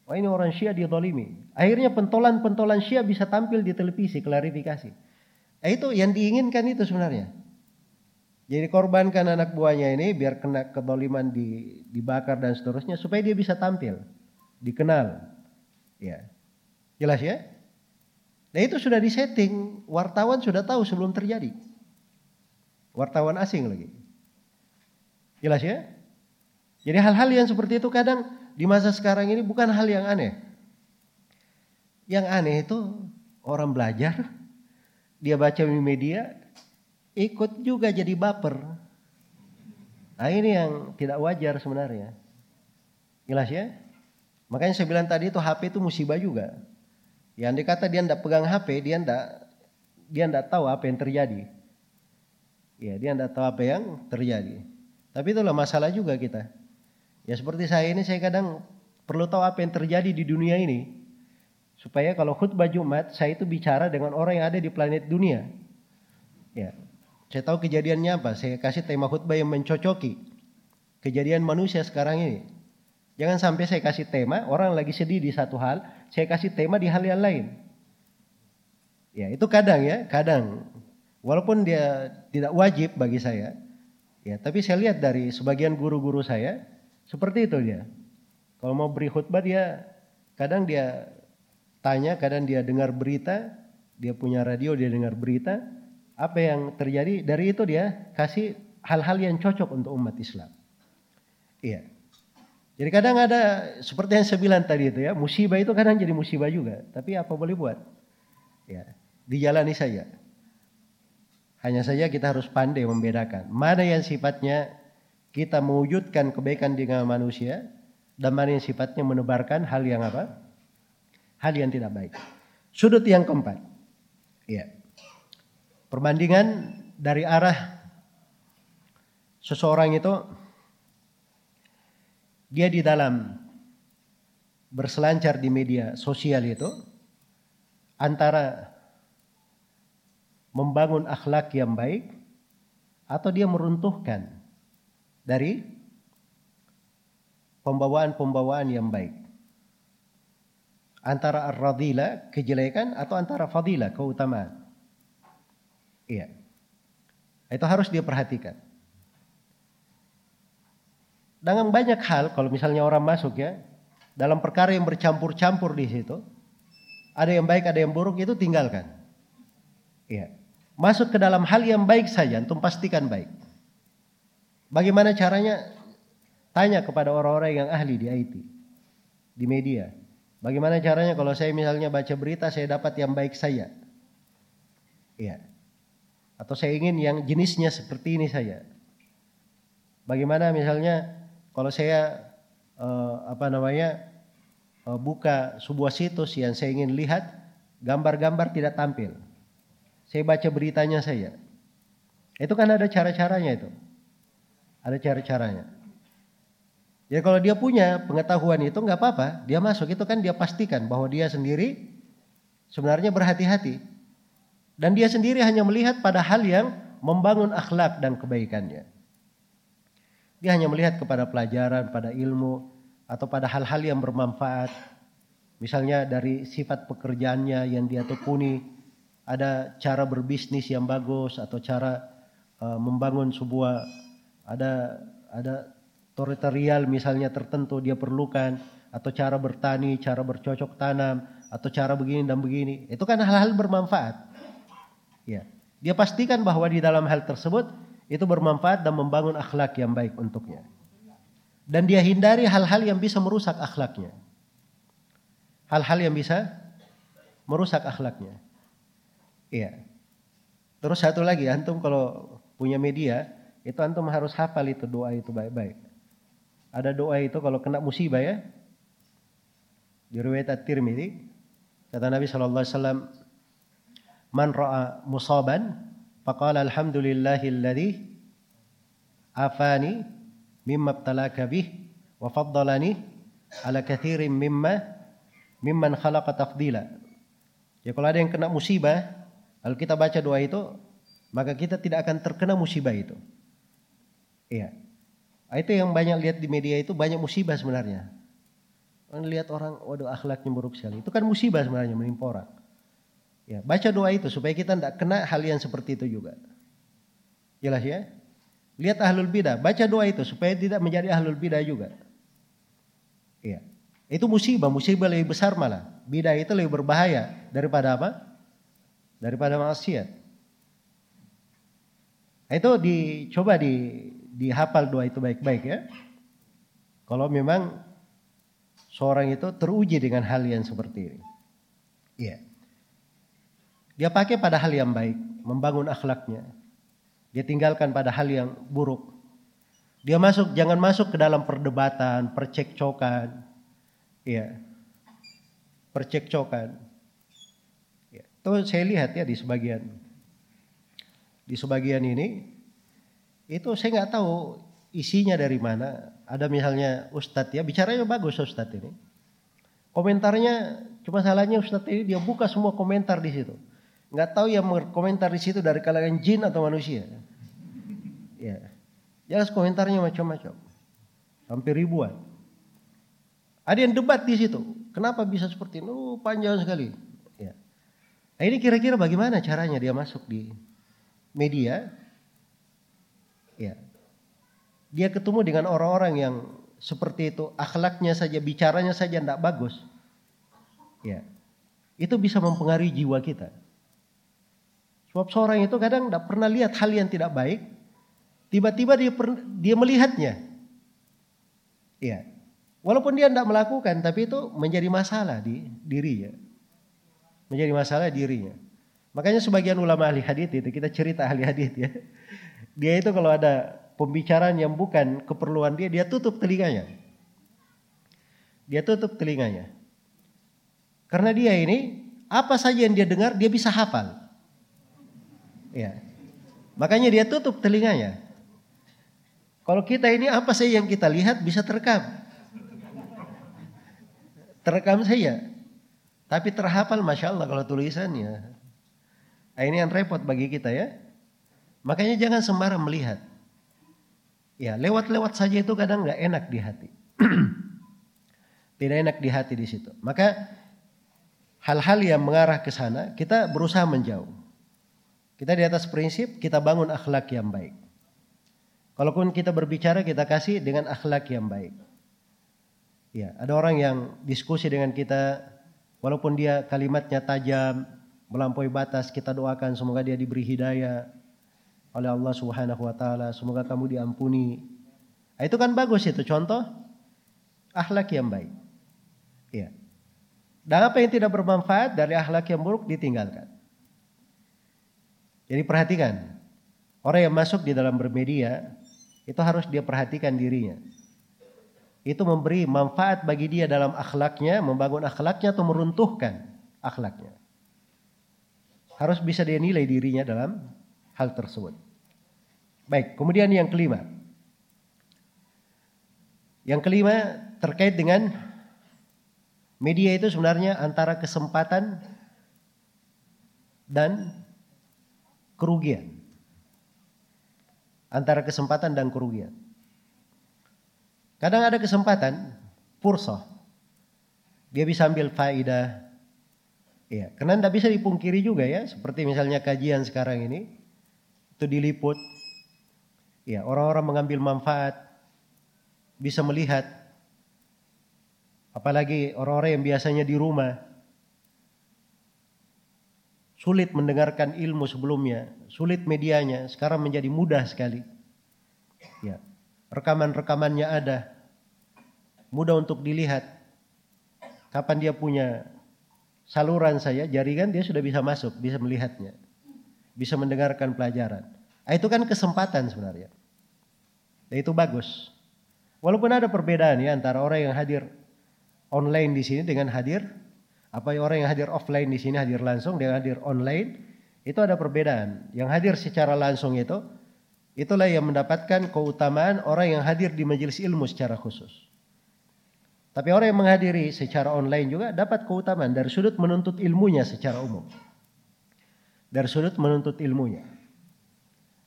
Wah ini orang Syiah didolimi. Akhirnya pentolan-pentolan Syiah bisa tampil di televisi, klarifikasi. Eh, itu yang diinginkan itu sebenarnya. Jadi korbankan anak buahnya ini biar kena kedoliman di, dibakar dan seterusnya supaya dia bisa tampil dikenal. Ya. Jelas ya? Nah itu sudah disetting, wartawan sudah tahu sebelum terjadi. Wartawan asing lagi. Jelas ya? Jadi hal-hal yang seperti itu kadang di masa sekarang ini bukan hal yang aneh. Yang aneh itu orang belajar, dia baca di media, ikut juga jadi baper. Nah ini yang tidak wajar sebenarnya. Jelas ya? Makanya saya bilang tadi itu HP itu musibah juga. Yang dikata dia tidak pegang HP, dia tidak dia tidak tahu apa yang terjadi. Ya, dia tidak tahu apa yang terjadi. Tapi itulah masalah juga kita. Ya seperti saya ini saya kadang perlu tahu apa yang terjadi di dunia ini. Supaya kalau khutbah Jumat saya itu bicara dengan orang yang ada di planet dunia. Ya. Saya tahu kejadiannya apa, saya kasih tema khutbah yang mencocoki kejadian manusia sekarang ini. Jangan sampai saya kasih tema, orang lagi sedih di satu hal, saya kasih tema di hal yang lain. Ya, itu kadang ya, kadang. Walaupun dia tidak wajib bagi saya, ya, tapi saya lihat dari sebagian guru-guru saya, seperti itu dia. Kalau mau beri khutbah dia, kadang dia tanya, kadang dia dengar berita, dia punya radio, dia dengar berita, apa yang terjadi, dari itu dia kasih hal-hal yang cocok untuk umat Islam. Iya. Jadi kadang ada seperti yang saya bilang tadi itu ya, musibah itu kadang jadi musibah juga. Tapi apa boleh buat? Ya, dijalani saja. Hanya saja kita harus pandai membedakan mana yang sifatnya kita mewujudkan kebaikan dengan manusia dan mana yang sifatnya menebarkan hal yang apa? Hal yang tidak baik. Sudut yang keempat. Ya. Perbandingan dari arah seseorang itu dia di dalam berselancar di media sosial itu antara membangun akhlak yang baik atau dia meruntuhkan dari pembawaan-pembawaan yang baik. Antara ar-radila, kejelekan atau antara fadilah, keutamaan. Iya. Itu harus dia perhatikan dengan banyak hal kalau misalnya orang masuk ya dalam perkara yang bercampur-campur di situ ada yang baik ada yang buruk itu tinggalkan. Ya masuk ke dalam hal yang baik saja untuk pastikan baik. Bagaimana caranya? Tanya kepada orang-orang yang ahli di IT di media. Bagaimana caranya kalau saya misalnya baca berita saya dapat yang baik saya ya atau saya ingin yang jenisnya seperti ini saja? Bagaimana misalnya kalau saya uh, apa namanya uh, buka sebuah situs yang saya ingin lihat gambar-gambar tidak tampil. Saya baca beritanya saya. Itu kan ada cara-caranya itu. Ada cara-caranya. Ya kalau dia punya pengetahuan itu nggak apa-apa, dia masuk itu kan dia pastikan bahwa dia sendiri sebenarnya berhati-hati. Dan dia sendiri hanya melihat pada hal yang membangun akhlak dan kebaikannya. Dia hanya melihat kepada pelajaran, pada ilmu, atau pada hal-hal yang bermanfaat. Misalnya dari sifat pekerjaannya yang dia tekuni, ada cara berbisnis yang bagus atau cara uh, membangun sebuah ada ada teritorial misalnya tertentu dia perlukan atau cara bertani, cara bercocok tanam atau cara begini dan begini. Itu kan hal-hal bermanfaat. Ya. Dia pastikan bahwa di dalam hal tersebut itu bermanfaat dan membangun akhlak yang baik untuknya. Dan dia hindari hal-hal yang bisa merusak akhlaknya. Hal-hal yang bisa merusak akhlaknya. Iya. Terus satu lagi, antum kalau punya media, itu antum harus hafal itu doa itu baik-baik. Ada doa itu kalau kena musibah ya. Di riwayat At-Tirmidzi kata Nabi sallallahu alaihi wasallam, "Man ra'a musaban Faqala alhamdulillahilladzi afani mimma ibtalaka bih wa faddalani ala kathirin mimma mimman khalaqa tafdila. Ya kalau ada yang kena musibah, kalau kita baca doa itu, maka kita tidak akan terkena musibah itu. Iya. Itu yang banyak lihat di media itu banyak musibah sebenarnya. Lihat orang, waduh akhlaknya buruk sekali. Itu kan musibah sebenarnya menimpa orang. Ya, baca doa itu supaya kita tidak kena hal yang seperti itu juga. Jelas ya? Lihat ahlul bidah, baca doa itu supaya tidak menjadi ahlul bidah juga. Iya. Itu musibah, musibah lebih besar malah. Bidah itu lebih berbahaya daripada apa? Daripada maksiat. Itu dicoba di dihafal doa itu baik-baik ya. Kalau memang seorang itu teruji dengan hal yang seperti ini. Iya. Dia pakai pada hal yang baik, membangun akhlaknya. Dia tinggalkan pada hal yang buruk. Dia masuk jangan masuk ke dalam perdebatan, percekcokan. Iya. Percekcokan. Ya. Itu saya lihat ya di sebagian di sebagian ini itu saya nggak tahu isinya dari mana. Ada misalnya Ustadz ya, bicaranya bagus Ustadz ini. Komentarnya cuma salahnya Ustadz ini dia buka semua komentar di situ. Nggak tahu yang komentar di situ dari kalangan jin atau manusia. Ya. Jelas komentarnya macam-macam. Hampir ribuan. Ada yang debat di situ. Kenapa bisa seperti ini? Oh, panjang sekali. Ya. Nah, ini kira-kira bagaimana caranya dia masuk di media Ya. Dia ketemu dengan orang-orang yang seperti itu, akhlaknya saja, bicaranya saja tidak bagus. Ya. Itu bisa mempengaruhi jiwa kita. Sebab seorang itu kadang tidak pernah lihat hal yang tidak baik, tiba-tiba dia dia melihatnya. Ya. Walaupun dia tidak melakukan, tapi itu menjadi masalah di dirinya. Menjadi masalah dirinya. Makanya sebagian ulama ahli hadis itu kita cerita ahli hadis ya. Dia itu kalau ada pembicaraan yang bukan keperluan dia, dia tutup telinganya. Dia tutup telinganya. Karena dia ini apa saja yang dia dengar dia bisa hafal. Ya. Makanya dia tutup telinganya. Kalau kita ini apa saja yang kita lihat bisa terekam. Terekam saja. Tapi terhafal Masya Allah kalau tulisannya. Nah, ini yang repot bagi kita ya. Makanya jangan sembarang melihat. Ya, lewat-lewat saja itu kadang nggak enak di hati. Tidak enak di hati di situ. Maka hal-hal yang mengarah ke sana kita berusaha menjauh. Kita di atas prinsip kita bangun akhlak yang baik. Kalaupun kita berbicara kita kasih dengan akhlak yang baik. Ya, ada orang yang diskusi dengan kita walaupun dia kalimatnya tajam, melampaui batas, kita doakan semoga dia diberi hidayah, oleh Allah Subhanahu wa taala. Semoga kamu diampuni. Nah, itu kan bagus itu contoh akhlak yang baik. Iya. Dan apa yang tidak bermanfaat dari akhlak yang buruk ditinggalkan. Jadi perhatikan. Orang yang masuk di dalam bermedia itu harus dia perhatikan dirinya. Itu memberi manfaat bagi dia dalam akhlaknya, membangun akhlaknya atau meruntuhkan akhlaknya. Harus bisa dia nilai dirinya dalam hal tersebut. Baik, kemudian yang kelima. Yang kelima terkait dengan media itu sebenarnya antara kesempatan dan kerugian. Antara kesempatan dan kerugian. Kadang ada kesempatan, pursa. Dia bisa ambil faidah. Ya, karena tidak bisa dipungkiri juga ya, seperti misalnya kajian sekarang ini itu diliput Ya, orang-orang mengambil manfaat bisa melihat apalagi orang-orang yang biasanya di rumah sulit mendengarkan ilmu sebelumnya, sulit medianya, sekarang menjadi mudah sekali. Ya. Rekaman-rekamannya ada. Mudah untuk dilihat. Kapan dia punya saluran saya, jaringan dia sudah bisa masuk, bisa melihatnya. Bisa mendengarkan pelajaran. Nah, itu kan kesempatan sebenarnya. Dan itu bagus. Walaupun ada perbedaan ya antara orang yang hadir online di sini dengan hadir apa orang yang hadir offline di sini hadir langsung dengan hadir online itu ada perbedaan. Yang hadir secara langsung itu itulah yang mendapatkan keutamaan orang yang hadir di majelis ilmu secara khusus. Tapi orang yang menghadiri secara online juga dapat keutamaan dari sudut menuntut ilmunya secara umum. Dari sudut menuntut ilmunya.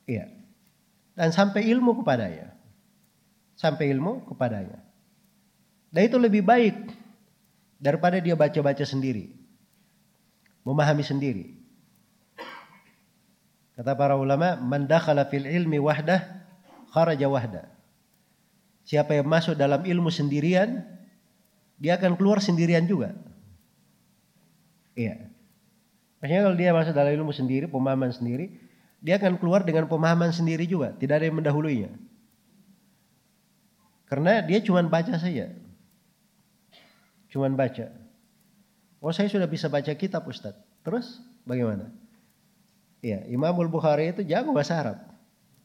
Iya. Dan sampai ilmu kepadanya. Sampai ilmu kepadanya. Dan itu lebih baik daripada dia baca-baca sendiri. Memahami sendiri. Kata para ulama, man dakhala fil ilmi wahdah kharaja wahdah. Siapa yang masuk dalam ilmu sendirian, dia akan keluar sendirian juga. Iya. Maksudnya kalau dia masuk dalam ilmu sendiri, pemahaman sendiri, dia akan keluar dengan pemahaman sendiri juga, tidak ada yang mendahuluinya. Karena dia cuma baca saja. Cuma baca. Oh saya sudah bisa baca kitab Ustaz. Terus bagaimana? Iya, Imamul Bukhari itu jago bahasa Arab.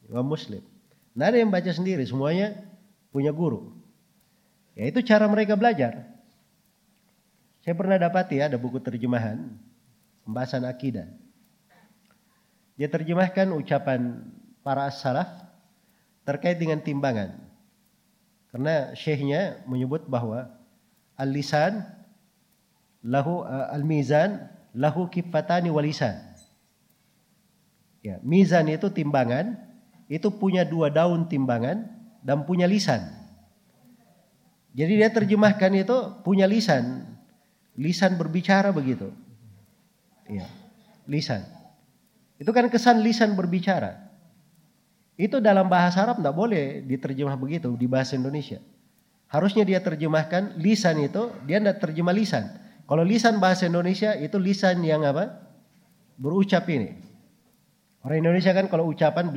Imam Muslim. Tidak ada yang baca sendiri, semuanya punya guru. Ya itu cara mereka belajar. Saya pernah dapati ya, ada buku terjemahan pembahasan akidah. Dia terjemahkan ucapan para as-salaf terkait dengan timbangan. Karena syekhnya menyebut bahwa al-lisan lahu uh, al-mizan lahu kifatani walisan. Ya, mizan itu timbangan, itu punya dua daun timbangan dan punya lisan. Jadi dia terjemahkan itu punya lisan. Lisan berbicara begitu. Iya. Lisan. Itu kan kesan lisan berbicara. Itu dalam bahasa Arab tidak boleh diterjemah begitu di bahasa Indonesia. Harusnya dia terjemahkan lisan itu, dia tidak terjemah lisan. Kalau lisan bahasa Indonesia itu lisan yang apa? Berucap ini. Orang Indonesia kan kalau ucapan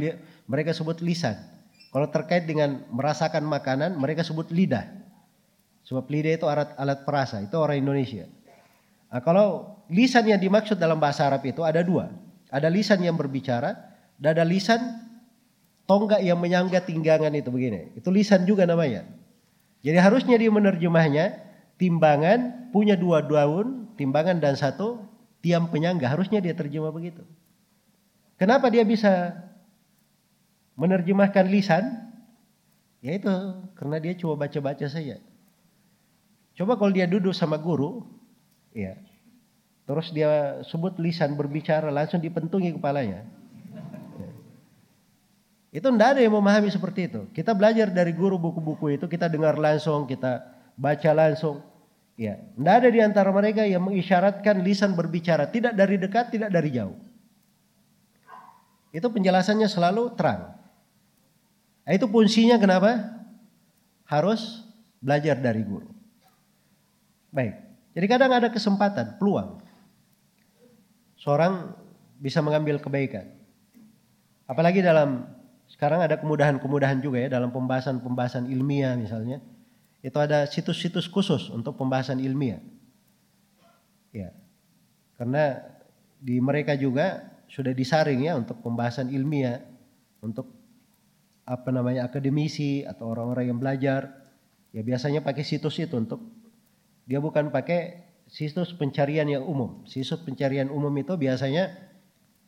mereka sebut lisan. Kalau terkait dengan merasakan makanan mereka sebut lidah. Sebab lidah itu alat alat perasa, itu orang Indonesia. Nah, kalau lisan yang dimaksud dalam bahasa Arab itu ada dua. Ada lisan yang berbicara, dan ada lisan tonggak yang menyangga tinggangan itu begini. Itu lisan juga namanya. Jadi harusnya dia menerjemahnya timbangan punya dua daun, timbangan dan satu tiang penyangga. Harusnya dia terjemah begitu. Kenapa dia bisa menerjemahkan lisan? Ya itu karena dia cuma baca-baca saja. Coba kalau dia duduk sama guru, ya, terus dia sebut lisan berbicara langsung dipentungi kepalanya. Itu tidak ada yang memahami seperti itu. Kita belajar dari guru buku-buku itu, kita dengar langsung, kita baca langsung. Ya, tidak ada di antara mereka yang mengisyaratkan lisan berbicara, tidak dari dekat, tidak dari jauh. Itu penjelasannya selalu terang. Nah, itu fungsinya kenapa? Harus belajar dari guru. Baik. Jadi kadang ada kesempatan, peluang. Seorang bisa mengambil kebaikan. Apalagi dalam sekarang ada kemudahan-kemudahan juga ya dalam pembahasan-pembahasan ilmiah misalnya. Itu ada situs-situs khusus untuk pembahasan ilmiah. Ya. Karena di mereka juga sudah disaring ya untuk pembahasan ilmiah, untuk apa namanya akademisi atau orang-orang yang belajar. Ya biasanya pakai situs itu untuk dia bukan pakai situs pencarian yang umum. Situs pencarian umum itu biasanya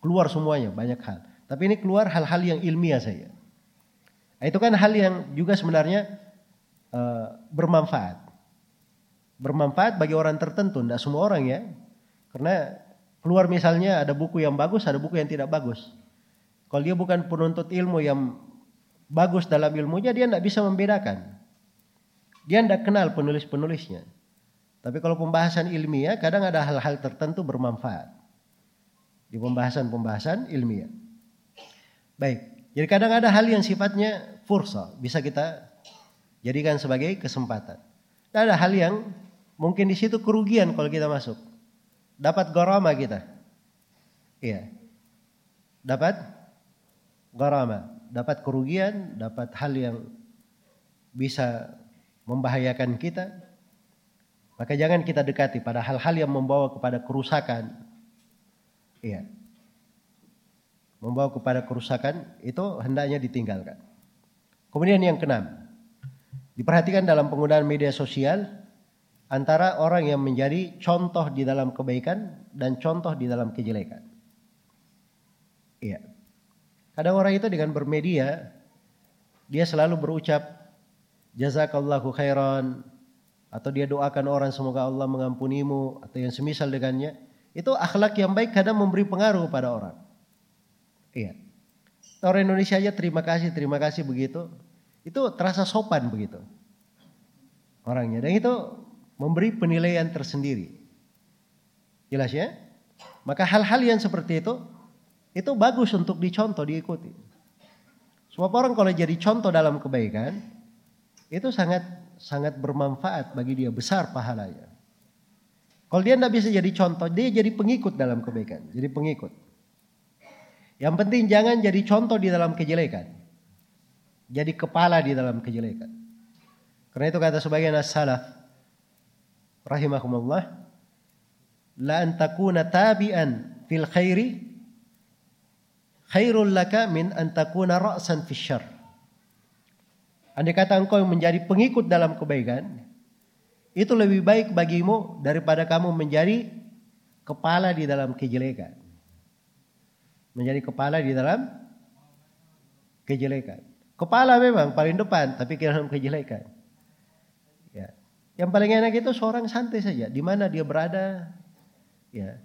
keluar semuanya banyak hal. Tapi ini keluar hal-hal yang ilmiah saja. Nah, itu kan hal yang juga sebenarnya uh, bermanfaat. Bermanfaat bagi orang tertentu, tidak semua orang ya. Karena keluar misalnya ada buku yang bagus, ada buku yang tidak bagus. Kalau dia bukan penuntut ilmu yang bagus dalam ilmunya, dia tidak bisa membedakan. Dia tidak kenal penulis-penulisnya. Tapi kalau pembahasan ilmiah kadang ada hal-hal tertentu bermanfaat. Di pembahasan-pembahasan ilmiah. Baik, jadi kadang ada hal yang sifatnya fursa, bisa kita jadikan sebagai kesempatan. Dan ada hal yang mungkin di situ kerugian kalau kita masuk. Dapat gorama kita. Iya. Dapat gorama, dapat kerugian, dapat hal yang bisa membahayakan kita, maka jangan kita dekati pada hal-hal yang membawa kepada kerusakan. Iya. Membawa kepada kerusakan itu hendaknya ditinggalkan. Kemudian yang keenam, diperhatikan dalam penggunaan media sosial antara orang yang menjadi contoh di dalam kebaikan dan contoh di dalam kejelekan. Iya. Kadang orang itu dengan bermedia dia selalu berucap jazakallahu khairan, atau dia doakan orang semoga Allah mengampunimu atau yang semisal dengannya, itu akhlak yang baik kadang memberi pengaruh pada orang. Iya. Orang Indonesia aja terima kasih, terima kasih begitu. Itu terasa sopan begitu. Orangnya. Dan itu memberi penilaian tersendiri. Jelas ya? Maka hal-hal yang seperti itu, itu bagus untuk dicontoh, diikuti. Sebab orang kalau jadi contoh dalam kebaikan, itu sangat sangat bermanfaat bagi dia, besar pahalanya. Kalau dia tidak bisa jadi contoh, dia jadi pengikut dalam kebaikan, jadi pengikut. Yang penting jangan jadi contoh di dalam kejelekan. Jadi kepala di dalam kejelekan. Karena itu kata sebagian as-salaf rahimahumullah la an takuna tabi'an fil khairi khairul laka min an takuna ra'san fil syarr. Andai kata engkau menjadi pengikut dalam kebaikan, itu lebih baik bagimu daripada kamu menjadi kepala di dalam kejelekan menjadi kepala di dalam kejelekan. Kepala memang paling depan, tapi dalam kejelekan. Ya. Yang paling enak itu seorang santai saja, di mana dia berada, ya,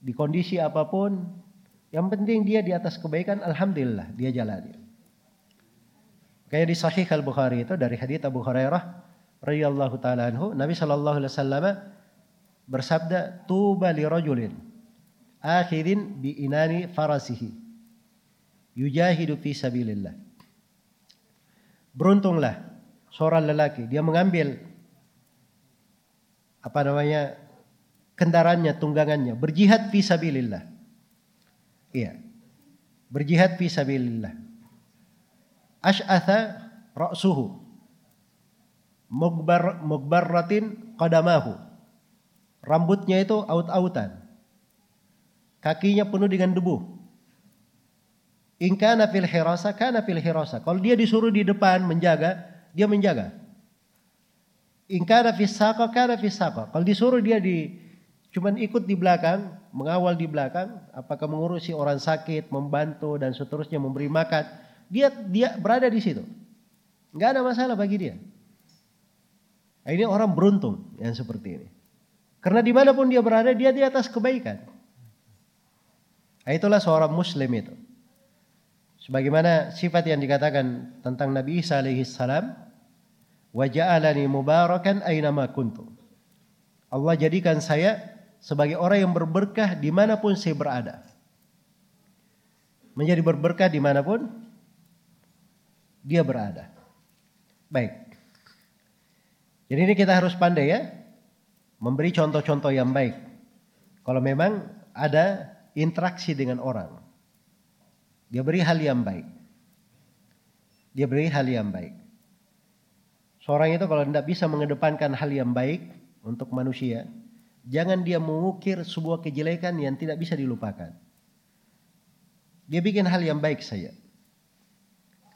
di kondisi apa pun, yang penting dia di atas kebaikan, alhamdulillah dia jalani. Kayak di Sahih Al Bukhari itu dari hadits Abu Hurairah radhiyallahu taala anhu, Nabi sallallahu alaihi wasallam bersabda, "Tuba li rajulin akhirin bi inani farasihi. Yujahidu fi sabilillah. Beruntunglah seorang lelaki. Dia mengambil apa namanya kendaraannya tunggangannya. Berjihad fi sabilillah. Iya. Berjihad fi sabilillah. Ash'atha ra'suhu. Mugbar mugbarratin qadamahu. Rambutnya itu aut-autan Kakinya penuh dengan debu. Ingkana fil hirasa, kana fil hirasa. Kalau dia disuruh di depan menjaga, dia menjaga. Ingkana fis saqa, kana fis. Kalau disuruh dia di cuman ikut di belakang, mengawal di belakang, apakah mengurusi orang sakit, membantu dan seterusnya memberi makan, dia dia berada di situ. Enggak ada masalah bagi dia. Nah, ini orang beruntung yang seperti ini. Karena di mana pun dia berada, dia di atas kebaikan. Nah, itulah seorang muslim itu. Sebagaimana sifat yang dikatakan tentang Nabi Isa alaihi salam, "Wa ja'alani mubarakan aynama kuntu." Allah jadikan saya sebagai orang yang berberkah di mana pun saya berada. Menjadi berberkah di mana pun dia berada. Baik. Jadi ini kita harus pandai ya. Memberi contoh-contoh yang baik. Kalau memang ada interaksi dengan orang. Dia beri hal yang baik. Dia beri hal yang baik. Seorang itu kalau tidak bisa mengedepankan hal yang baik untuk manusia, jangan dia mengukir sebuah kejelekan yang tidak bisa dilupakan. Dia bikin hal yang baik saja.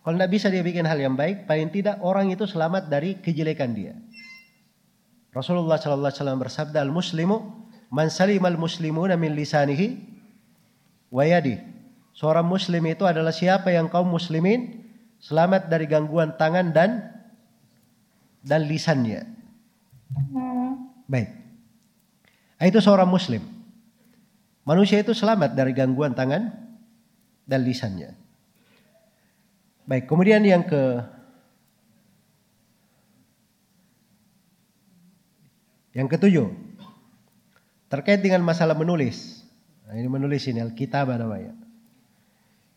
Kalau tidak bisa dia bikin hal yang baik, paling tidak orang itu selamat dari kejelekan dia. Rasulullah sallallahu alaihi wasallam bersabda, "Al-muslimu man salimal muslimuna min lisanihi wayadi. Seorang muslim itu adalah siapa yang kaum muslimin selamat dari gangguan tangan dan dan lisannya. Baik. Nah, itu seorang muslim. Manusia itu selamat dari gangguan tangan dan lisannya. Baik, kemudian yang ke Yang ketujuh, terkait dengan masalah menulis. Nah, ini menulis ini Alkitab namanya.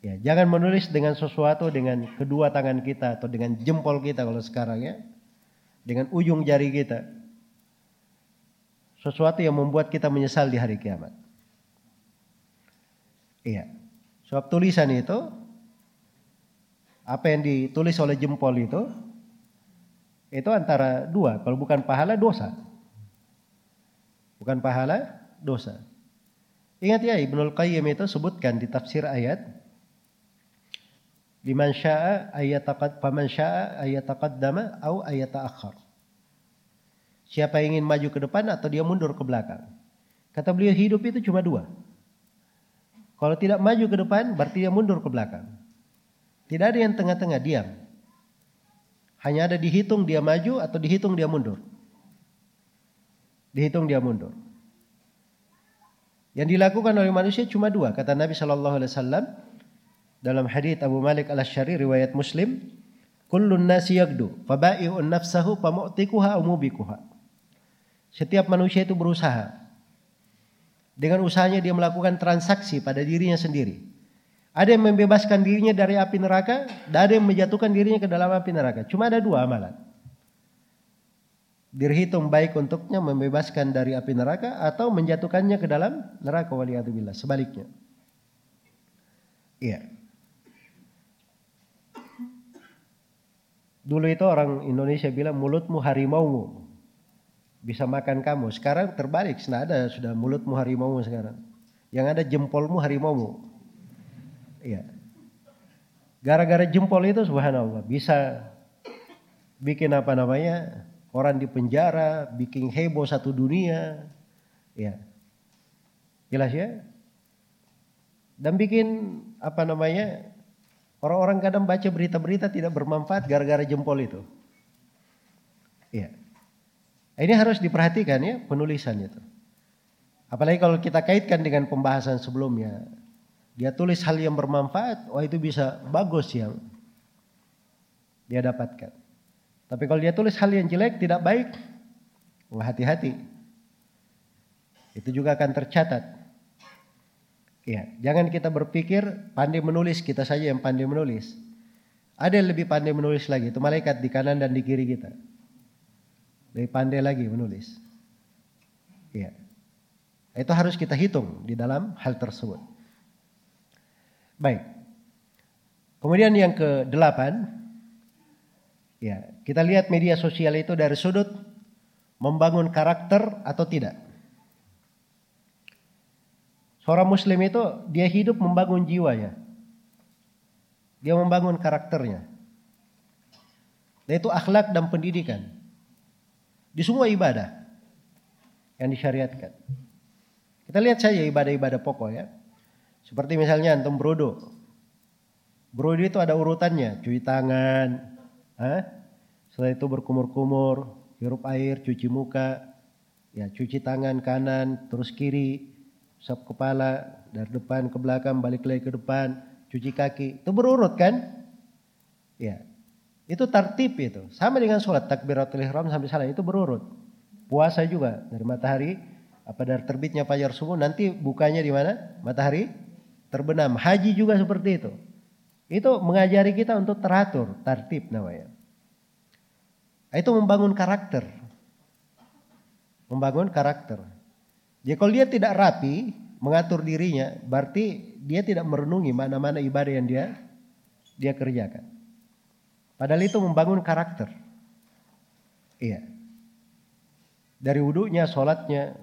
Ya, jangan menulis dengan sesuatu dengan kedua tangan kita atau dengan jempol kita kalau sekarang ya. Dengan ujung jari kita. Sesuatu yang membuat kita menyesal di hari kiamat. Iya. Sebab tulisan itu apa yang ditulis oleh jempol itu itu antara dua. Kalau bukan pahala dosa. Bukan pahala dosa. Ingat ya Ibnul Qayyim itu sebutkan di tafsir ayat liman syaa ayataqad faman syaa ayataqaddama au ayataakhir. Siapa ingin maju ke depan atau dia mundur ke belakang. Kata beliau hidup itu cuma dua. Kalau tidak maju ke depan berarti dia mundur ke belakang. Tidak ada yang tengah-tengah diam. Hanya ada dihitung dia maju atau dihitung dia mundur. Dihitung dia mundur. Yang dilakukan oleh manusia cuma dua kata Nabi Shallallahu Alaihi Wasallam dalam hadits Abu Malik al Ashari riwayat Muslim, kullun nasi yagdu, fabai'un nafsahu, pamu'tikuha, umubikuha. Setiap manusia itu berusaha. Dengan usahanya dia melakukan transaksi pada dirinya sendiri. Ada yang membebaskan dirinya dari api neraka, dan ada yang menjatuhkan dirinya ke dalam api neraka. Cuma ada dua amalan. Dirhitung baik untuknya membebaskan dari api neraka atau menjatuhkannya ke dalam neraka waliyadzubillah. Sebaliknya. Iya. Dulu itu orang Indonesia bilang mulutmu harimaumu. Bisa makan kamu. Sekarang terbalik. Sudah ada sudah mulutmu harimaumu sekarang. Yang ada jempolmu harimaumu. Iya. Gara-gara jempol itu subhanallah bisa bikin apa namanya orang di penjara, bikin heboh satu dunia. Ya. Jelas ya? Dan bikin apa namanya? Orang-orang kadang baca berita-berita tidak bermanfaat gara-gara jempol itu. Iya. Ini harus diperhatikan ya penulisan itu. Apalagi kalau kita kaitkan dengan pembahasan sebelumnya. Dia tulis hal yang bermanfaat, oh itu bisa bagus yang dia dapatkan. Tapi kalau dia tulis hal yang jelek, tidak baik, oh hati-hati. Itu juga akan tercatat. Ya, jangan kita berpikir pandai menulis kita saja yang pandai menulis. Ada yang lebih pandai menulis lagi, itu malaikat di kanan dan di kiri kita. Lebih pandai lagi menulis. Ya. Itu harus kita hitung di dalam hal tersebut. Baik. Kemudian yang ke delapan, ya kita lihat media sosial itu dari sudut membangun karakter atau tidak. Seorang muslim itu dia hidup membangun jiwanya. Dia membangun karakternya. Yaitu akhlak dan pendidikan. Di semua ibadah yang disyariatkan. Kita lihat saja ibadah-ibadah pokok ya. Seperti misalnya antum brodo. Brodo itu ada urutannya, cuci tangan, eh? setelah itu berkumur-kumur, hirup air, cuci muka, ya cuci tangan kanan, terus kiri, sap kepala, dari depan ke belakang, balik lagi ke depan, cuci kaki. Itu berurut kan? Ya. Itu tertib itu. Sama dengan sholat takbiratul ihram sampai salah itu berurut. Puasa juga dari matahari apa dari terbitnya fajar subuh nanti bukanya di mana? Matahari terbenam. Haji juga seperti itu. Itu mengajari kita untuk teratur, tertib namanya. Itu membangun karakter. Membangun karakter. Jadi kalau dia tidak rapi, mengatur dirinya, berarti dia tidak merenungi mana-mana ibadah yang dia dia kerjakan. Padahal itu membangun karakter. Iya. Dari wudhunya, sholatnya,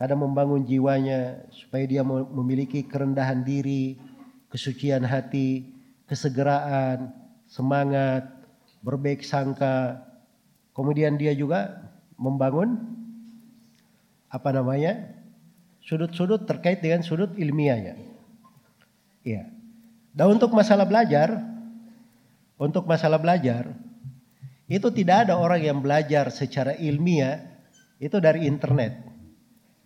kadang membangun jiwanya supaya dia memiliki kerendahan diri, kesucian hati, kesegeraan, semangat, berbaik sangka. Kemudian dia juga membangun apa namanya? sudut-sudut terkait dengan sudut ilmiahnya. Iya. Dan untuk masalah belajar, untuk masalah belajar, itu tidak ada orang yang belajar secara ilmiah itu dari internet.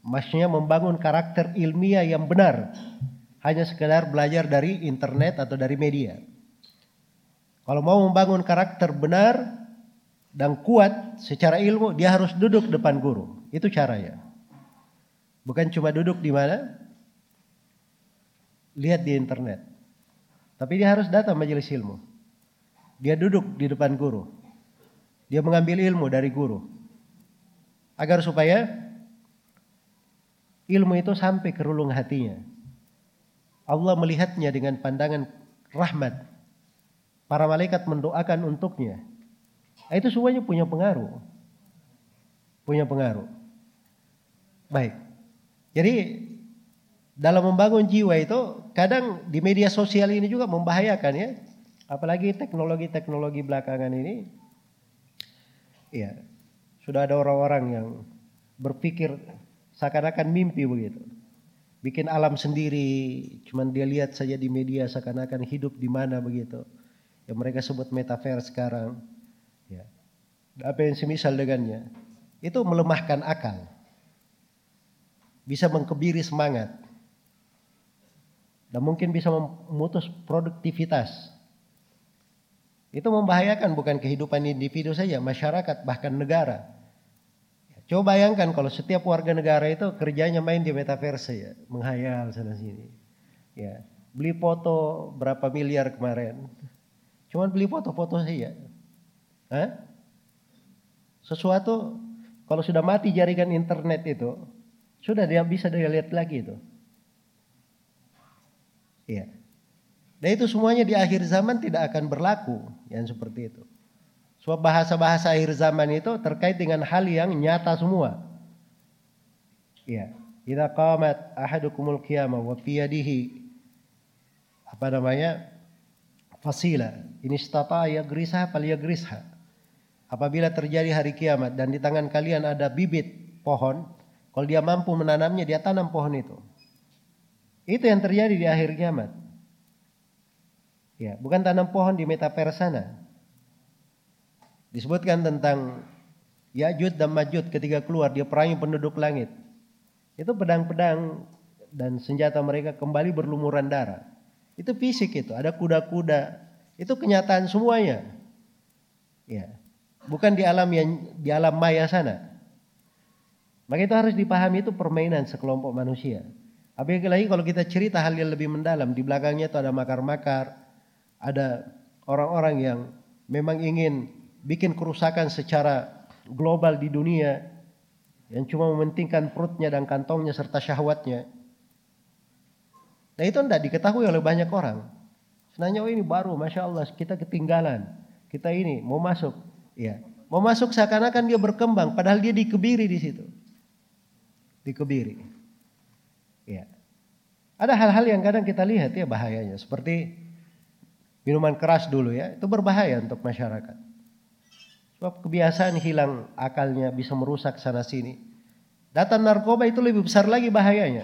Maksudnya membangun karakter ilmiah yang benar. Hanya sekedar belajar dari internet atau dari media. Kalau mau membangun karakter benar dan kuat secara ilmu, dia harus duduk depan guru. Itu caranya. Bukan cuma duduk di mana? Lihat di internet. Tapi dia harus datang majelis ilmu. Dia duduk di depan guru. Dia mengambil ilmu dari guru. Agar supaya ilmu itu sampai ke relung hatinya. Allah melihatnya dengan pandangan rahmat. Para malaikat mendoakan untuknya. Itu semuanya punya pengaruh. Punya pengaruh. Baik. Jadi dalam membangun jiwa itu kadang di media sosial ini juga membahayakan ya. Apalagi teknologi-teknologi belakangan ini. Ya, sudah ada orang-orang yang berpikir seakan-akan mimpi begitu. Bikin alam sendiri, cuman dia lihat saja di media seakan-akan hidup di mana begitu. Yang mereka sebut metaverse sekarang. apa yang semisal dengannya, itu melemahkan akal. Bisa mengkebiri semangat. Dan mungkin bisa memutus produktivitas. Itu membahayakan bukan kehidupan individu saja, masyarakat bahkan negara. Coba bayangkan kalau setiap warga negara itu kerjanya main di metaverse ya, menghayal sana sini. Ya, beli foto berapa miliar kemarin. Cuman beli foto-foto saja. Hah? Sesuatu kalau sudah mati jaringan internet itu, sudah dia bisa dia lihat lagi itu. Iya. Dan itu semuanya di akhir zaman tidak akan berlaku yang seperti itu. Sebab bahasa-bahasa akhir zaman itu terkait dengan hal yang nyata semua. Ya. Idza qamat ahadukumul qiyamah wa fi apa namanya? fasila. Ini stata ya grisha fal ya grisha. Apabila terjadi hari kiamat dan di tangan kalian ada bibit pohon, kalau dia mampu menanamnya dia tanam pohon itu. Itu yang terjadi di akhir kiamat. Ya, bukan tanam pohon di metaverse sana disebutkan tentang Ya'jud dan Ma'jud ketika keluar dia perangi penduduk langit. Itu pedang-pedang dan senjata mereka kembali berlumuran darah. Itu fisik itu, ada kuda-kuda. Itu kenyataan semuanya. Ya. Bukan di alam yang di alam maya sana. Maka itu harus dipahami itu permainan sekelompok manusia. Apalagi lagi kalau kita cerita hal yang lebih mendalam, di belakangnya itu ada makar-makar, ada orang-orang yang memang ingin bikin kerusakan secara global di dunia yang cuma mementingkan perutnya dan kantongnya serta syahwatnya. Nah itu tidak diketahui oleh banyak orang. Senangnya oh ini baru, masya Allah kita ketinggalan. Kita ini mau masuk, ya mau masuk seakan-akan dia berkembang, padahal dia dikebiri di situ, dikebiri. Ya, ada hal-hal yang kadang kita lihat ya bahayanya, seperti minuman keras dulu ya, itu berbahaya untuk masyarakat. Sebab kebiasaan hilang akalnya bisa merusak sana sini. Data narkoba itu lebih besar lagi bahayanya.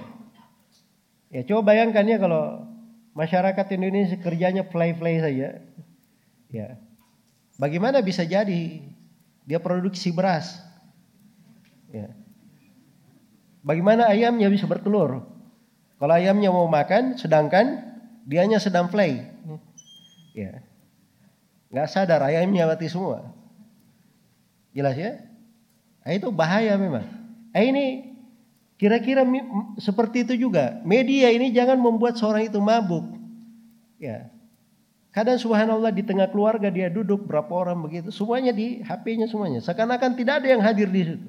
Ya coba bayangkan ya kalau masyarakat Indonesia kerjanya play-play saja. Ya. Bagaimana bisa jadi dia produksi beras? Ya. Bagaimana ayamnya bisa bertelur? Kalau ayamnya mau makan sedangkan dianya sedang play. Ya. Nggak sadar ayamnya mati semua. Jelas ya? Nah, itu bahaya memang. Nah, ini kira-kira seperti itu juga. Media ini jangan membuat seorang itu mabuk. Ya. Kadang subhanallah di tengah keluarga dia duduk berapa orang begitu, semuanya di HP-nya semuanya. Seakan-akan tidak ada yang hadir di situ.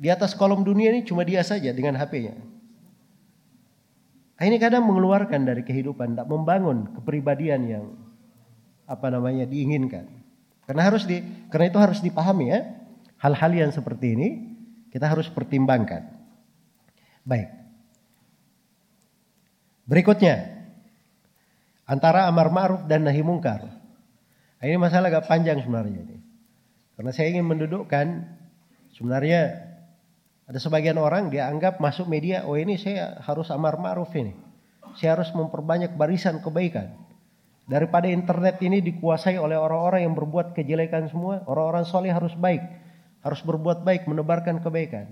Di atas kolom dunia ini cuma dia saja dengan HP-nya. Nah, ini kadang mengeluarkan dari kehidupan, tidak membangun kepribadian yang apa namanya diinginkan. Karena harus di karena itu harus dipahami ya. Hal-hal yang seperti ini kita harus pertimbangkan. Baik. Berikutnya antara amar ma'ruf dan nahi mungkar. Nah, ini masalah agak panjang sebenarnya ini. Karena saya ingin mendudukkan sebenarnya ada sebagian orang dia anggap masuk media, oh ini saya harus amar ma'ruf ini. Saya harus memperbanyak barisan kebaikan. Daripada internet ini dikuasai oleh orang-orang yang berbuat kejelekan semua, orang-orang soleh harus baik, harus berbuat baik, menebarkan kebaikan.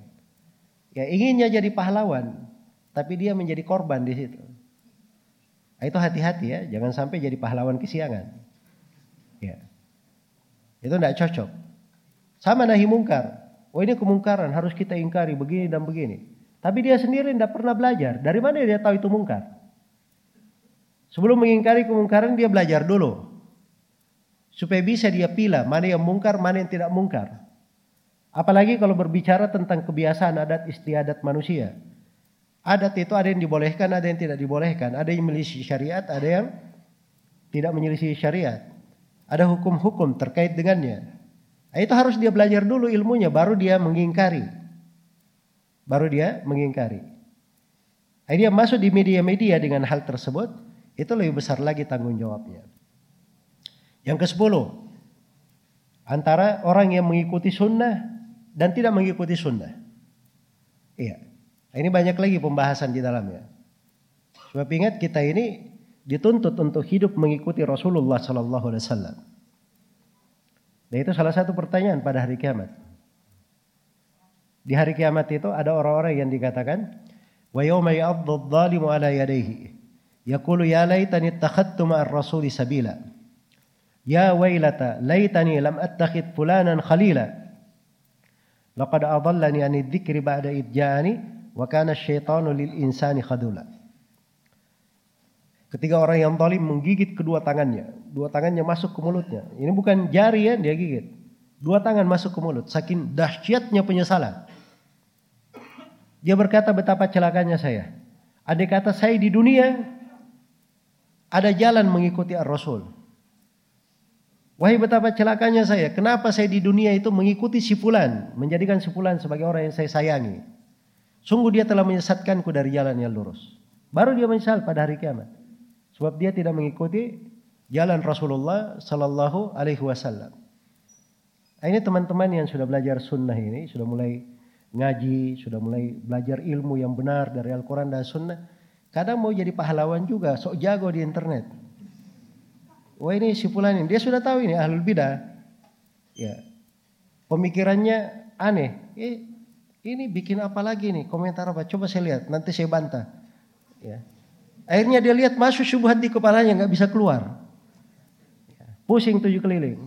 Ya inginnya jadi pahlawan, tapi dia menjadi korban di situ. Nah, itu hati-hati ya, jangan sampai jadi pahlawan kesiangan. Ya. Itu tidak cocok. Sama nahi mungkar. Oh ini kemungkaran harus kita ingkari begini dan begini. Tapi dia sendiri tidak pernah belajar. Dari mana dia tahu itu mungkar? Sebelum mengingkari kemungkaran dia belajar dulu. Supaya bisa dia pilih mana yang mungkar, mana yang tidak mungkar. Apalagi kalau berbicara tentang kebiasaan adat istiadat manusia. Adat itu ada yang dibolehkan, ada yang tidak dibolehkan. Ada yang menyelisih syariat, ada yang tidak menyelisih syariat. Ada hukum-hukum terkait dengannya. Nah, itu harus dia belajar dulu ilmunya, baru dia mengingkari. Baru dia mengingkari. Nah, dia masuk di media-media dengan hal tersebut, itu lebih besar lagi tanggung jawabnya. Yang ke sepuluh, antara orang yang mengikuti sunnah dan tidak mengikuti sunnah. Iya, ini banyak lagi pembahasan di dalamnya. Sebab ingat kita ini dituntut untuk hidup mengikuti Rasulullah Sallallahu Alaihi Wasallam. Dan itu salah satu pertanyaan pada hari kiamat. Di hari kiamat itu ada orang-orang yang dikatakan wa adh-dhalimu ala yadayhi yaqulu ya laitani ittakhadtu ma'ar rasuli sabila ya wailata laitani lam attakhid fulanan khalila laqad adallani an dzikri ba'da id ja'ani wa kana asyaitanu lil insani khadula Ketika orang yang zalim menggigit kedua tangannya, dua tangannya masuk ke mulutnya. Ini bukan jari ya dia gigit. Dua tangan masuk ke mulut, saking dahsyatnya penyesalan. Dia berkata betapa celakanya saya. Andai kata saya di dunia ada jalan mengikuti Ar-Rasul. Wahai betapa celakanya saya. Kenapa saya di dunia itu mengikuti si fulan, menjadikan si fulan sebagai orang yang saya sayangi. Sungguh dia telah menyesatkanku dari jalan yang lurus. Baru dia menyesal pada hari kiamat. Sebab dia tidak mengikuti jalan Rasulullah Sallallahu Alaihi Wasallam. Nah, ini teman-teman yang sudah belajar sunnah ini, sudah mulai ngaji, sudah mulai belajar ilmu yang benar dari Al-Quran dan Sunnah. Kadang mau jadi pahlawan juga, sok jago di internet. Wah ini si ini, dia sudah tahu ini ahlul bidah. Ya, pemikirannya aneh. Eh, ini bikin apa lagi nih? Komentar apa? Coba saya lihat, nanti saya bantah. Ya, Akhirnya dia lihat masuk syubhat di kepalanya nggak bisa keluar. Pusing tujuh keliling.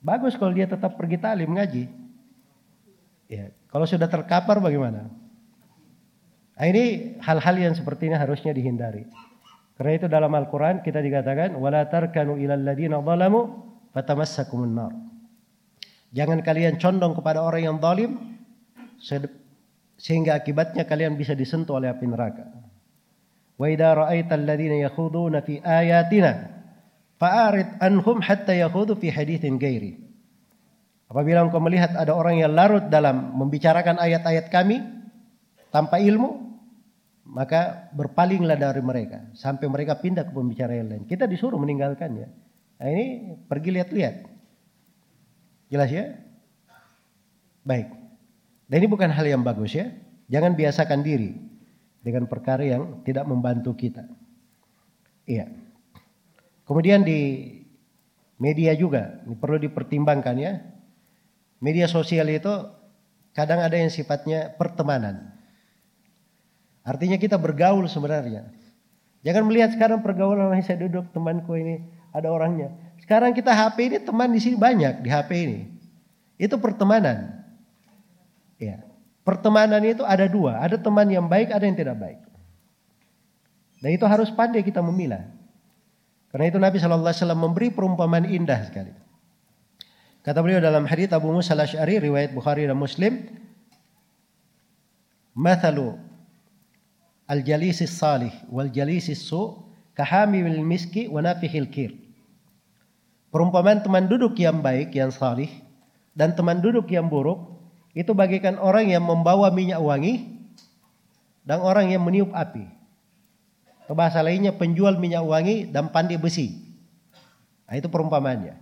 Bagus kalau dia tetap pergi talim ngaji. Ya, kalau sudah terkapar bagaimana? Nah, ini hal-hal yang seperti ini harusnya dihindari. Karena itu dalam Al-Quran kita dikatakan wala tarkanu ilal ladina zalamu fatamassakumun nar. Jangan kalian condong kepada orang yang zalim sehingga akibatnya kalian bisa disentuh oleh api neraka. Wa idza ra'aita alladziina yakhuduna fi ayatina fa'arid anhum hatta yakhudu fi haditsin ghairi. Apabila engkau melihat ada orang yang larut dalam membicarakan ayat-ayat kami tanpa ilmu, maka berpalinglah dari mereka sampai mereka pindah ke pembicara yang lain. Kita disuruh meninggalkannya. Nah ini pergi lihat-lihat. Jelas ya? Baik. Dan ini bukan hal yang bagus ya. Jangan biasakan diri dengan perkara yang tidak membantu kita. Iya. Kemudian di media juga ini perlu dipertimbangkan ya. Media sosial itu kadang ada yang sifatnya pertemanan. Artinya kita bergaul sebenarnya. Jangan melihat sekarang pergaulan saya duduk temanku ini ada orangnya. Sekarang kita HP ini teman di sini banyak di HP ini. Itu pertemanan. Ya. Pertemanan itu ada dua, ada teman yang baik, ada yang tidak baik. Dan itu harus pandai kita memilah. Karena itu Nabi Shallallahu Alaihi Wasallam memberi perumpamaan indah sekali. Kata beliau dalam hadits Abu Musa al-Ash'ari riwayat Bukhari dan Muslim, "Mathalu al-jalisi salih wal jalisi su kahamil miski wa nafihil kir." Perumpamaan teman duduk yang baik, yang salih dan teman duduk yang buruk itu bagikan orang yang membawa minyak wangi dan orang yang meniup api. Atau bahasa lainnya penjual minyak wangi dan pandai besi. Nah, itu perumpamannya.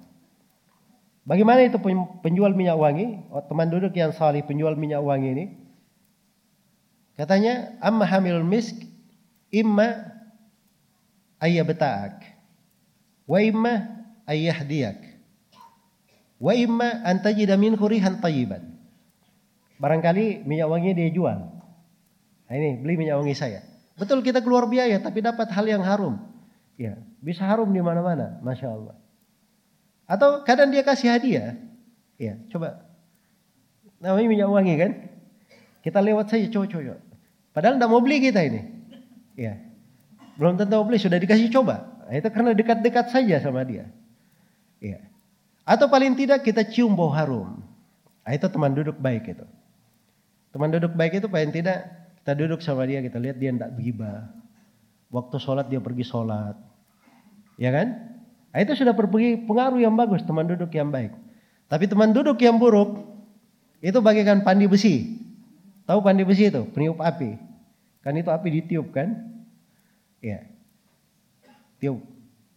Bagaimana itu penjual minyak wangi? Oh, teman duduk yang salih penjual minyak wangi ini. Katanya, amma hamil misk imma ayyabta'ak wa imma ayyahdiyak wa imma an tajida minhu rihan tayyiban. Barangkali minyak wangi dia jual. Nah ini beli minyak wangi saya. Betul kita keluar biaya tapi dapat hal yang harum. Ya, bisa harum di mana-mana, masya Allah. Atau kadang dia kasih hadiah. Ya, coba. Namanya minyak wangi kan? Kita lewat saja coba-coba. Padahal tidak mau beli kita ini. Ya, belum tentu mau beli sudah dikasih coba. Nah, itu karena dekat-dekat saja sama dia. Ya. Atau paling tidak kita cium bau harum. Nah, itu teman duduk baik itu. Teman duduk baik itu paling tidak kita duduk sama dia kita lihat dia tidak bergibah. Waktu sholat dia pergi sholat. Ya kan? Nah, itu sudah pengaruh yang bagus teman duduk yang baik. Tapi teman duduk yang buruk itu bagikan pandi besi. Tahu pandi besi itu? Peniup api. Kan itu api ditiup kan? Ya. Tiup.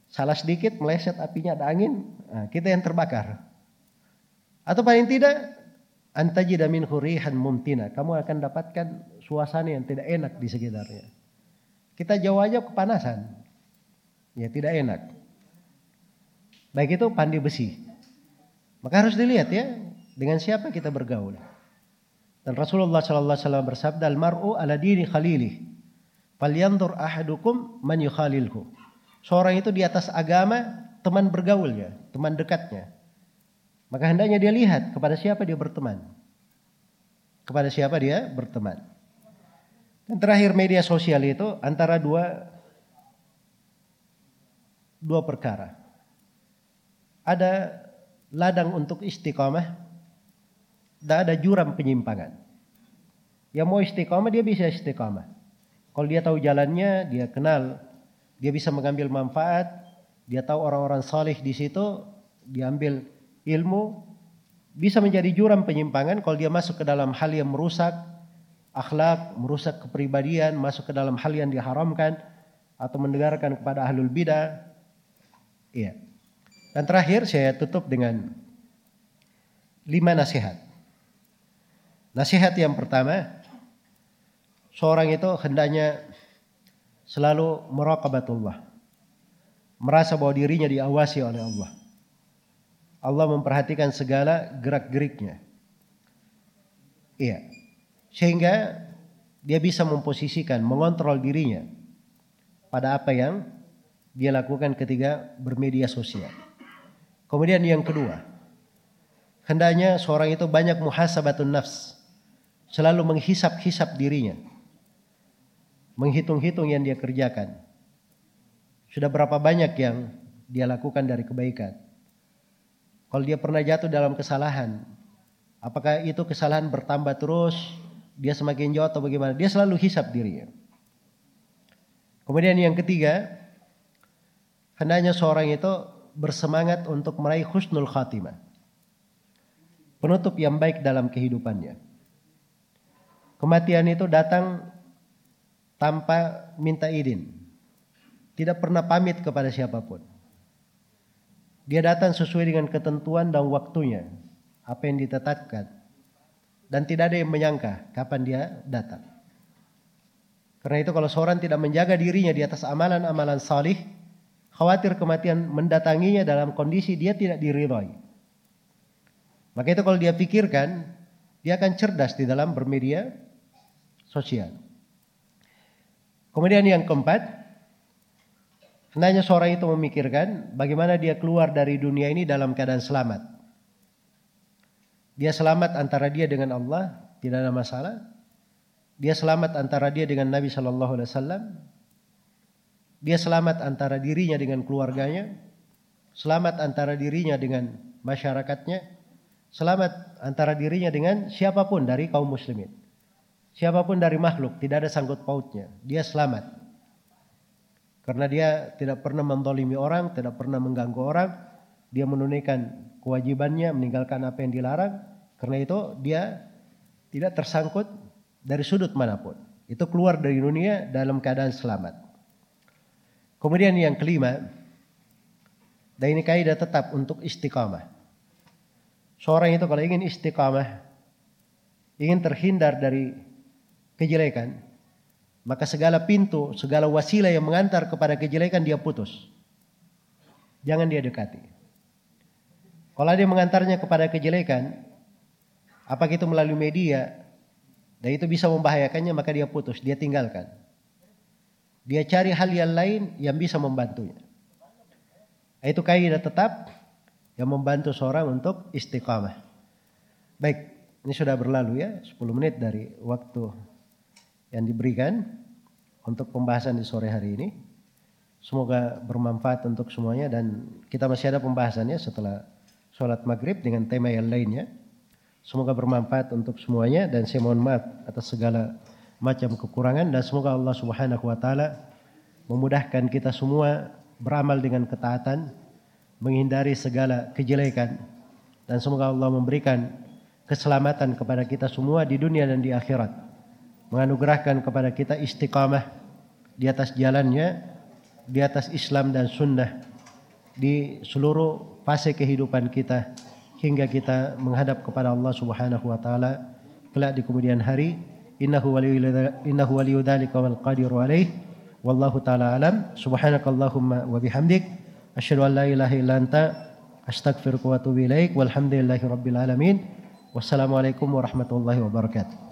Salah sedikit meleset apinya ada angin, nah, kita yang terbakar. Atau paling tidak antajida min hurihan mumtina. Kamu akan dapatkan suasana yang tidak enak di sekitarnya. Kita jauh aja kepanasan. Ya tidak enak. Baik itu pandi besi. Maka harus dilihat ya dengan siapa kita bergaul. Dan Rasulullah sallallahu alaihi wasallam bersabda, "Al-mar'u ala dini khalilih. Falyanzur ahadukum man yukhalilhu." Seorang itu di atas agama teman bergaulnya, teman dekatnya. Maka hendaknya dia lihat kepada siapa dia berteman. Kepada siapa dia berteman. Dan terakhir media sosial itu antara dua dua perkara. Ada ladang untuk istiqamah dan ada jurang penyimpangan. Yang mau istiqamah dia bisa istiqamah. Kalau dia tahu jalannya, dia kenal, dia bisa mengambil manfaat, dia tahu orang-orang saleh di situ, dia ambil ilmu, bisa menjadi jurang penyimpangan kalau dia masuk ke dalam hal yang merusak akhlak, merusak kepribadian, masuk ke dalam hal yang diharamkan atau mendengarkan kepada ahlul bidah. Iya. Dan terakhir saya tutup dengan lima nasihat. Nasihat yang pertama, seorang itu hendaknya selalu meraqabatullah. Merasa bahwa dirinya diawasi oleh Allah. Allah memperhatikan segala gerak-geriknya. Iya. Sehingga dia bisa memposisikan, mengontrol dirinya pada apa yang dia lakukan ketika bermedia sosial. Kemudian yang kedua, hendaknya seorang itu banyak muhasabatun nafs. Selalu menghisap-hisap dirinya. Menghitung-hitung yang dia kerjakan. Sudah berapa banyak yang dia lakukan dari kebaikan. Kalau dia pernah jatuh dalam kesalahan, apakah itu kesalahan bertambah terus, dia semakin jauh atau bagaimana? Dia selalu hisap dirinya. Kemudian yang ketiga, hendaknya seorang itu bersemangat untuk meraih husnul khatimah. Penutup yang baik dalam kehidupannya. Kematian itu datang tanpa minta izin. Tidak pernah pamit kepada siapa pun. Dia datang sesuai dengan ketentuan dan waktunya. Apa yang ditetapkan. Dan tidak ada yang menyangka kapan dia datang. Karena itu kalau seorang tidak menjaga dirinya di atas amalan-amalan salih, khawatir kematian mendatanginya dalam kondisi dia tidak diridhoi. Maka itu kalau dia pikirkan, dia akan cerdas di dalam bermedia sosial. Kemudian yang keempat, hendaknya seorang itu memikirkan bagaimana dia keluar dari dunia ini dalam keadaan selamat. Dia selamat antara dia dengan Allah, tidak ada masalah. Dia selamat antara dia dengan Nabi Shallallahu Alaihi Wasallam, dia selamat antara dirinya dengan keluarganya, selamat antara dirinya dengan masyarakatnya, selamat antara dirinya dengan siapa pun dari kaum muslimin. Siapa pun dari makhluk, tidak ada sangkut pautnya. Dia selamat. Karena dia tidak pernah mendolimi orang, tidak pernah mengganggu orang. Dia menunaikan kewajibannya, meninggalkan apa yang dilarang. Karena itu dia tidak tersangkut dari sudut mana pun. Itu keluar dari dunia dalam keadaan selamat. Kemudian yang kelima, dan ini kaidah tetap untuk istiqamah. Seorang itu kalau ingin istiqamah, ingin terhindar dari kejelekan, maka segala pintu, segala wasilah yang mengantar kepada kejelekan dia putus. Jangan dia dekati. Kalau dia mengantarnya kepada kejelekan, apakah itu melalui media, dan itu bisa membahayakannya, maka dia putus, dia tinggalkan. Dia cari hal yang lain yang bisa membantunya. Itu kaidah tetap yang membantu seorang untuk istiqamah. Baik, ini sudah berlalu ya, 10 menit dari waktu yang diberikan untuk pembahasan di sore hari ini. Semoga bermanfaat untuk semuanya dan kita masih ada pembahasannya setelah sholat maghrib dengan tema yang lainnya. Semoga bermanfaat untuk semuanya dan saya mohon maaf atas segala macam kekurangan dan semoga Allah Subhanahu wa taala memudahkan kita semua beramal dengan ketaatan, menghindari segala kejelekan dan semoga Allah memberikan keselamatan kepada kita semua di dunia dan di akhirat. Menganugerahkan kepada kita istiqamah di atas jalannya, di atas Islam dan sunnah di seluruh fase kehidupan kita hingga kita menghadap kepada Allah Subhanahu wa taala kelak di kemudian hari innahu waliyyu dzalika wal qadiru alaih wallahu taala alam subhanakallahumma wa bihamdik asyhadu an la ilaha illa anta Astaghfiruka wa atubu ilaik. Walhamdulillahi rabbil alamin. Wassalamualaikum warahmatullahi wabarakatuh.